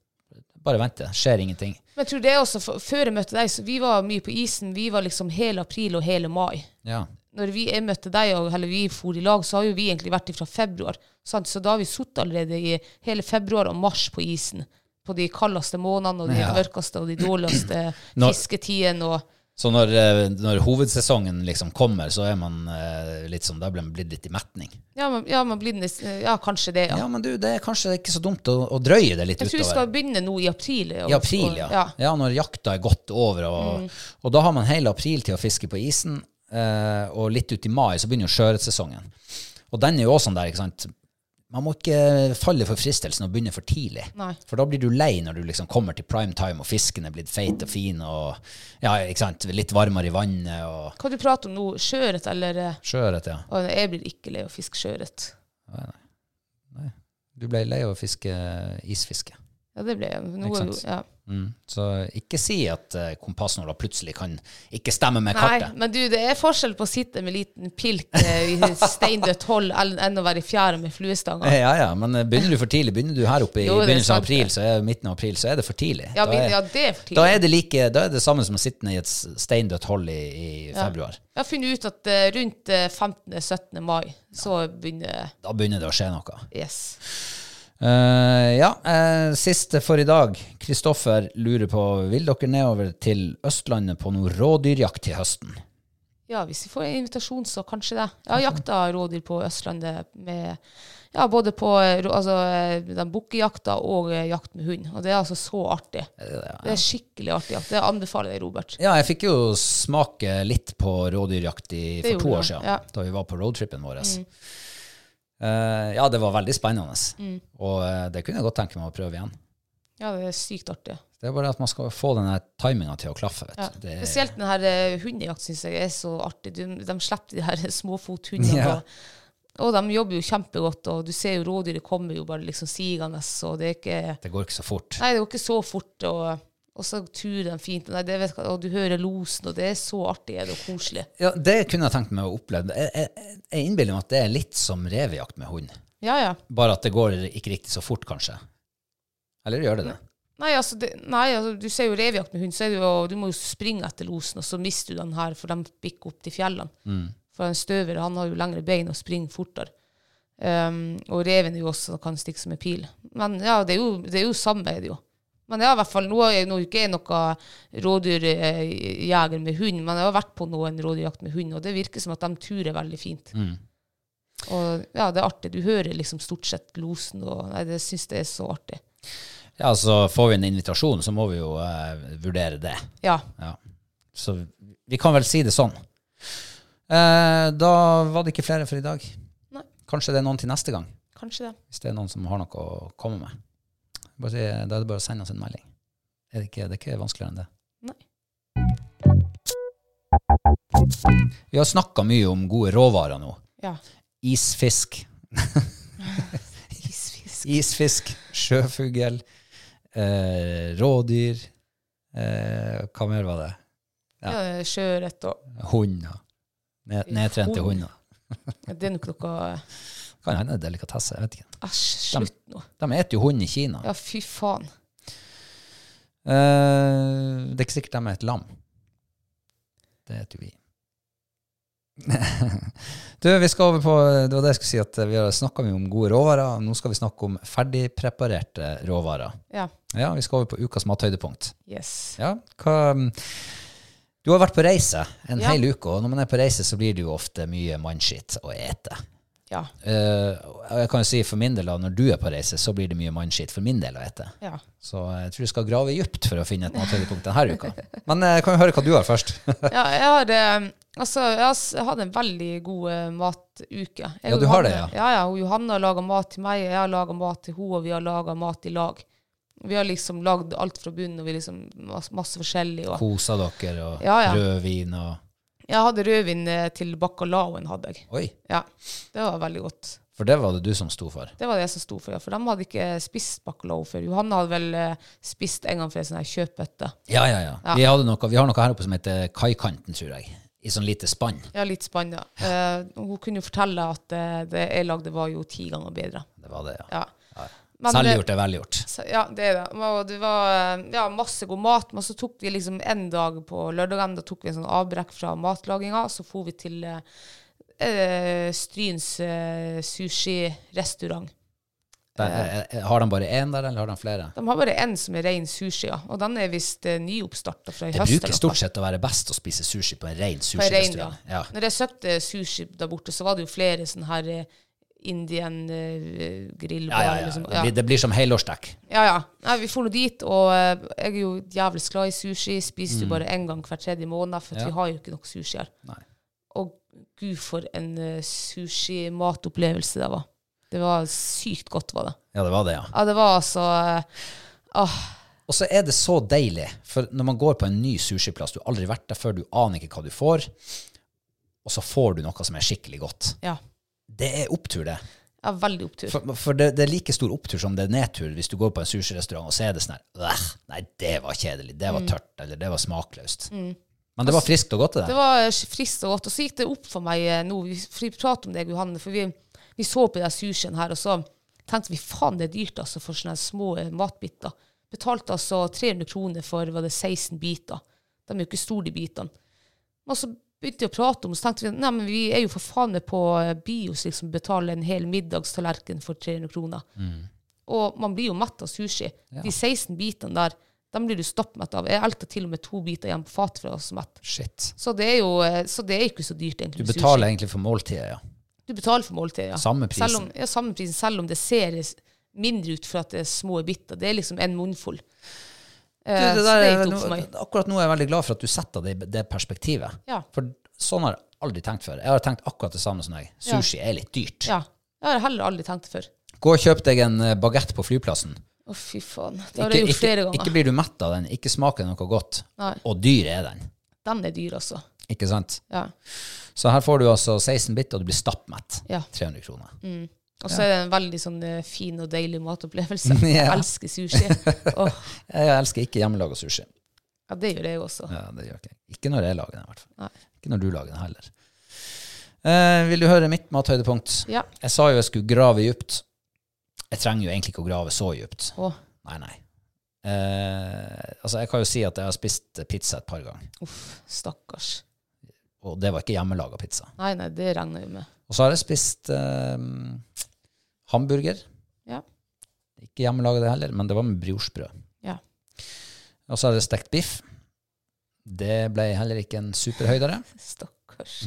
bare venter. Skjer ingenting. Men jeg tror det er også, for, før jeg møtte deg, så vi var mye på isen. Vi var liksom hele april og hele mai. Ja. Når vi, jeg møtte deg, og, eller vi for i lag, så har jo vi egentlig vært fra februar. Sant? Så da har vi sittet allerede i hele februar og mars på isen. På de kaldeste månedene og de Ja. mørkeste og de dårligste fisketidene. Og, Så når, eh, når hovedsesongen liksom kommer, så er man eh, litt sånn Da blir man blitt litt i metning. ja, man, ja, man blir, ja, kanskje det, ja. Ja, men du, det er kanskje ikke så dumt å, å drøye det litt utover. Jeg tror vi skal begynne nå i april. Og, I april, og- ja. ja. ja. når jakta er gått over, og, og da har man hele april til å fiske på isen, eh, og litt ut i mai så begynner jo sjøørretsesongen. Og den er jo også sånn der, ikke sant. Man må ikke falle for fristelsen og begynne for tidlig. Nei. For da blir du lei når du liksom kommer til prime time, og fisken er blitt feit og fin, og ja, ikke sant, litt varmere i vannet, og Hva du prater om nå? Sjøørret eller eh, sjøørret, ja. Og Jeg blir ikke lei av å fiske sjøørret. Du ble lei av å fiske isfiske. Ja, det ble noe, ja. Mm. Så ikke si at uh, kompassnåla plutselig kan ikke stemme med kartet. Nei, men du, det er forskjell på å sitte med liten pilk eh, i steindødt hold enn å være i fjæra med fluestanger. Ja, ja, men eh, begynner du for tidlig, begynner du her oppe i Jo, begynnelsen av april, så er midten av april, så er det for tidlig. Ja, da, er, ja, det er for da er det like, da er det samme som å sitte i et steindødt hold i, i februar. Jeg har funnet ut at eh, rundt eh, 15.-17. mai så begynner Da begynner det å skje noe. Yes. Eh, ja, uh, siste for i dag. Kristoffer lurer på, vil dere nedover til Østlandet på noe rådyrjakt til høsten? Ja, hvis vi får en invitasjon, så kanskje det. Jeg har jakta rådyr på Østlandet med ja, både på eh, altså, eh, den bukkejakta og eh, jakt med hund. Og det er altså så artig. Det er skikkelig artig jakt. Det anbefaler jeg, Robert. Ja, jeg fikk jo smake litt på rådyrjakt i, for to år siden, ja. da vi var på roadtrippen vår. Eh, ja, det var veldig spennende. Og uh, det kunne jeg godt tenke meg å prøve igjen. Ja, det er sykt artig. Det er bare at man skal få den timinga til å klaffe. Vet. Ja. du. Det er- Spesielt den her eh, hundejakt syns jeg er så artig. De, de slipper de her småfothundene. Ja. Og, og de jobber jo kjempegodt, og du ser jo rådyret kommer jo bare liksom sigende, og det er ikke det går ikke så fort. Nei, det går ikke så fort, og, og så turer de fint, Nei, det vet, og du hører losen, og det er så artig er det, og koselig. Ja, Det kunne jeg tenkt meg å oppleve. Jeg, jeg, jeg innbiller meg at det er litt som revejakt med hund. Ja, ja. Bare at det går ikke riktig så fort, kanskje. Eller gjør det det? Nei, altså, det, nei, altså du ser jo revjakt med hund, så jo, du må jo springe etter losen, og så mister du den her, for de bikker opp til fjellene. For en støver, han har jo lengre bein og springer fortere. Um, og reven er jo også kan stikke som en pil. Men ja, det er jo, det er jo samme, er det jo. Men ja, i hvert fall, nå jeg nå ikke noen noe rådyrjeger med hund, men jeg har vært på noen rådyrjakt med hund, og det virker som at de turer veldig fint. Og ja, det er artig. Du hører liksom stort sett losen, og nei, det syns jeg er så artig. Ja, så Får vi en invitasjon, så må vi jo eh, vurdere det. Ja. Ja. Så vi kan vel si det sånn. Eh, da var det ikke flere for i dag. Nei. Kanskje det er noen til neste gang, Kanskje det. hvis det er noen som har noe å komme med. Bare da er det bare å sende oss en melding. Er det, ikke, det er ikke vanskeligere enn det. Nei. Vi har snakka mye om gode råvarer nå. Ja. Isfisk. Isfisk. Isfisk, sjøfugl, eh, rådyr eh, Hva mer var det? Ja. Sjøørret og Hunder. Ned, nedtrente Hund. hunder. ja, Det er nok noe Kan hende det delikatesse. Jeg vet ikke. Æsj, slutt nå. De eter jo hund i Kina. Ja, fy faen. Eh, det er ikke sikkert de er et lam. Det heter jo vi. du, vi skal over på Det var det jeg skulle si, at vi har snakka mye om gode råvarer. Nå skal vi snakke om ferdigpreparerte råvarer. Ja. Ja, vi skal over på ukas mathøydepunkt. Yes. Ja, hva Du har vært på reise en Ja. hel uke, og når man er på reise, så blir det jo ofte mye mannskitt å ete. Ja. Uh, jeg kan jo si for min del, da, når du er på reise, så blir det mye mannskitt for min del å ete. ja. Så jeg tror du skal grave dypt for å finne et mathøydepunkt denne uka. Men jeg kan jo høre hva du har først. ja jeg har eh, Altså, jeg har hatt en veldig god uh, matuke. Jeg Ja, du du har det, ja. Ja, ja. Johanne har laga mat til meg, og jeg har laga mat til henne, og vi har laga mat i lag. Vi har liksom lagd alt fra bunnen, og vi liksom masse, masse forskjellig. Og Kosa dere, og ja. rødvin og jeg hadde rødvin eh, til bacalaoen, hadde jeg. Oi, Ja, det var veldig godt. for det var det du som sto for. Det var det jeg som sto for, ja. For de hadde ikke spist bacalao før. Johanne hadde vel eh, spist en gang for en sånn her kjøpbøtte. Ja, ja, ja. Ja. Vi, hadde noe, vi har noe her oppe som heter Kaikanten, tror jeg. I sånn lite spann. Ja, litt spanna. Eh, hun kunne jo fortelle at eh, det jeg lagde, var jo ti ganger bedre. Det var det, ja. Ja. Men, Selvgjort er velgjort. Ja, det er det. Og det var eh, ja, masse god mat. Men så tok vi liksom en dag på lørdagen, da tok vi en sånn avbrekk fra matlaginga. Så for vi til eh, eh, Stryns eh, sushi-restaurant. Der, er- er- har de bare én der, eller har de flere? De har bare én som er ren sushi, ja. og den er visst eh, nyoppstarta fra i Det bruker høst, stort sett å være best å spise sushi på en ren sushirestaurant. ja. Ja. Når jeg søkte sushi der borte, så var det jo flere sånne her eh, Indian eh. Ja, ja, ja. Liksom. Det, blir, det blir som helårsdekk. Ja, ja. Nei, vi får nå dit, og eh, jeg er jo jævlig glad i sushi. Spiser jo bare én gang hver tredje måned, for Mm. Ja. vi har jo ikke nok sushi her. Nei. Og gud, for en uh, sushi-matopplevelse det var. Det var sykt godt, var det. Ja, det var det, ja. Ja, det var altså eh, ah, Og så er det så deilig, for når man går på en ny sushiplass, du har aldri vært der før, du aner ikke hva du får, og så får du noe som er skikkelig godt. Ja. Det er opptur, det. ja, veldig opptur. For, for det, det er like stor opptur som det er nedtur hvis du går på en sushirestaurant og så er det sånn her Nei, det var kjedelig. Det var tørt. Eller det var smakløst. Men det var friskt og godt, det Det var friskt og godt. Og så gikk det opp for meg eh, nå, vi, prater om det, Johanne, for vi, vi så på den sushien her, og så tenkte vi faen, det er dyrt altså for sånne små eh, matbiter. Betalte altså 300 kroner for var det 16 biter. De er jo ikke store, de bitene. Og så begynte å prate om så tenkte vi nei, men vi er jo for faen med på eh, bios, liksom betale en hel middagstallerken for 300 kroner. Og man blir jo mett av sushi. De 16 bitene der, dem blir du stappmett av. Jeg elter til og med to biter igjen på fatet for å være mett. Shit. Så det er jo eh, så det er ikke så dyrt, egentlig. Du betaler sushi. egentlig for måltidet, ja. Du betaler for måltidet, ja. Samme prisen. Selv om, ja, samme prisen, selv om det ser mindre ut for at det er små biter. Det er liksom en munnfull. Du, Eh, det der, det er nå, akkurat nå er jeg veldig glad for at du setter det i det perspektivet. Ja. For sånn har jeg aldri tenkt før. Jeg har tenkt akkurat det samme som deg. Sushi er litt dyrt. Ja. Det har jeg heller aldri tenkt før. Gå og kjøp deg en bagett på flyplassen. Å, fy faen. Det har Ikke, jeg gjort flere ganger. ikke blir du mett av den, ikke smaker noe godt. Nei. Og dyr er den. Den er dyr, altså. Ikke sant? Ja. Så her får du altså 16 bit, og du blir stappmett. Ja. 300 kroner. Og så er det en veldig sånn eh, fin og deilig matopplevelse. Ja. Jeg elsker sushi. Oh. Jeg elsker ikke hjemmelaga sushi. ja, det gjør jeg også. Ja, det gjør ikke. Ikke når jeg lager den, i hvert fall. Nei. Ikke når du lager den heller. Eh, vil du høre mitt mathøydepunkt? Ja. Jeg sa jo jeg skulle grave dypt. Jeg trenger jo egentlig ikke å grave så dypt. Åh, Nei, nei. Eh, altså, jeg kan jo si at jeg har spist pizza et par ganger, uff, stakkars. og det var ikke hjemmelaga pizza. Nei, nei, det regner jeg med. Og så har jeg spist eh, hamburger. Ja. Ikke hjemmelaga det heller, men det var med briochebrød. Ja. Og så er jeg stekt biff. Det ble heller ikke en superhøydere. Stakkars.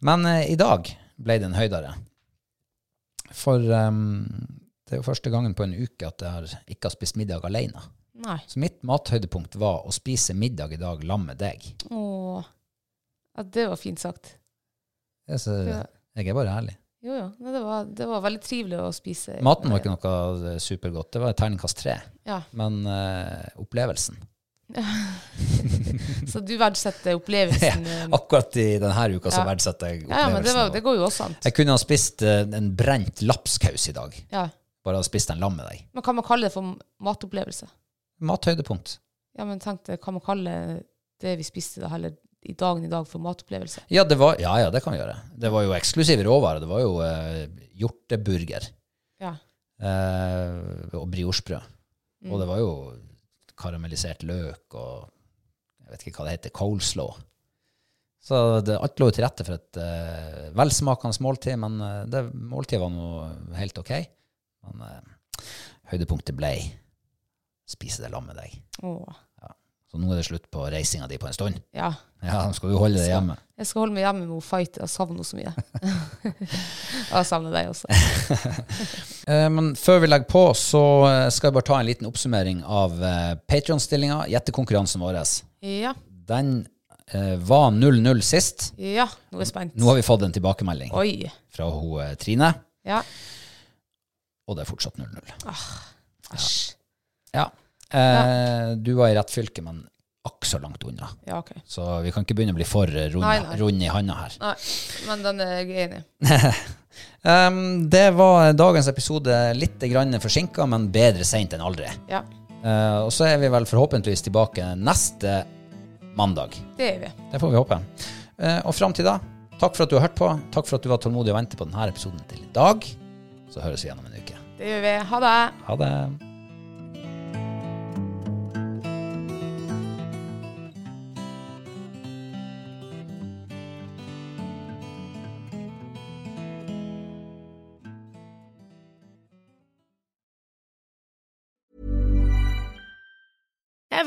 Men eh, i dag ble det en høydere. For um, det er jo første gangen på en uke at jeg har, ikke har spist middag alene. Nei. Så mitt mathøydepunkt var å spise middag i dag sammen med deg. Åh. Ja, det var fint sagt. Jeg, så, jeg er bare ærlig. Jo, jo. Nei, Det var, det var veldig trivelig å spise. Maten var ikke noe eh, supergodt. Det var et terningkast tre. Ja, Men uh, opplevelsen Så du verdsetter opplevelsen? Ja, Akkurat i denne uka så Ja. verdsetter jeg opplevelsen. ja, men det, var, det går jo også an. Jeg kunne ha spist eh, en brent lapskaus i dag. Ja. Bare ha spist en lam med deg. Men kan man kalle det for matopplevelse? Mathøydepunkt. Ja, men tenk det, kan man kalle det vi spiste da, heller i dagen i dag for matopplevelse? Ja, det var, ja, ja, det kan vi gjøre. Det var jo eksklusive råvarer. Det var jo eh, hjorteburger Ja. eh, og briochebrød. Mm. Og det var jo karamellisert løk og jeg vet ikke hva det heter, coleslaw. Så det, alt lå til rette for et eh, velsmakende måltid, men eh, det måltidet var nå helt ok. Men eh, høydepunktet ble spise det lammet deg. Åh. Så nå er det slutt på reisinga di på en stund. Ja. Ja, skal du holde deg hjemme. Jeg skal holde meg hjemme med Fight. Jeg savner henne så mye. Og jeg savner deg også. Eh, Men før vi legger på, så eh, skal jeg bare ta en liten oppsummering av eh, Patreon-stillinga. Gjettekonkurransen vår. Ja. Den var 0-0 sist. Ja, nå er jeg spent. Nå har vi fått en tilbakemelding Oi. fra eh, Trine, Ja. og det er fortsatt 0-0. Æsj. Ja. Eh, Du var i rett fylke, men akk så langt unna. Ja, okay. Så vi kan ikke begynne å bli for eh, rund, Nei, nei. rund i handa her. Nei, men den er jeg enig i. Um, det var dagens episode litt forsinka, men bedre seint enn aldri. Ja, Uh, og så er vi vel forhåpentligvis tilbake neste mandag. det er vi. Det får vi håpe. Uh, og fram til da, takk for at du har hørt på. Takk for at du var tålmodig og ventet på denne episoden til i dag. Så høres vi igjen om en uke. Det gjør vi. Ha det. Ha det.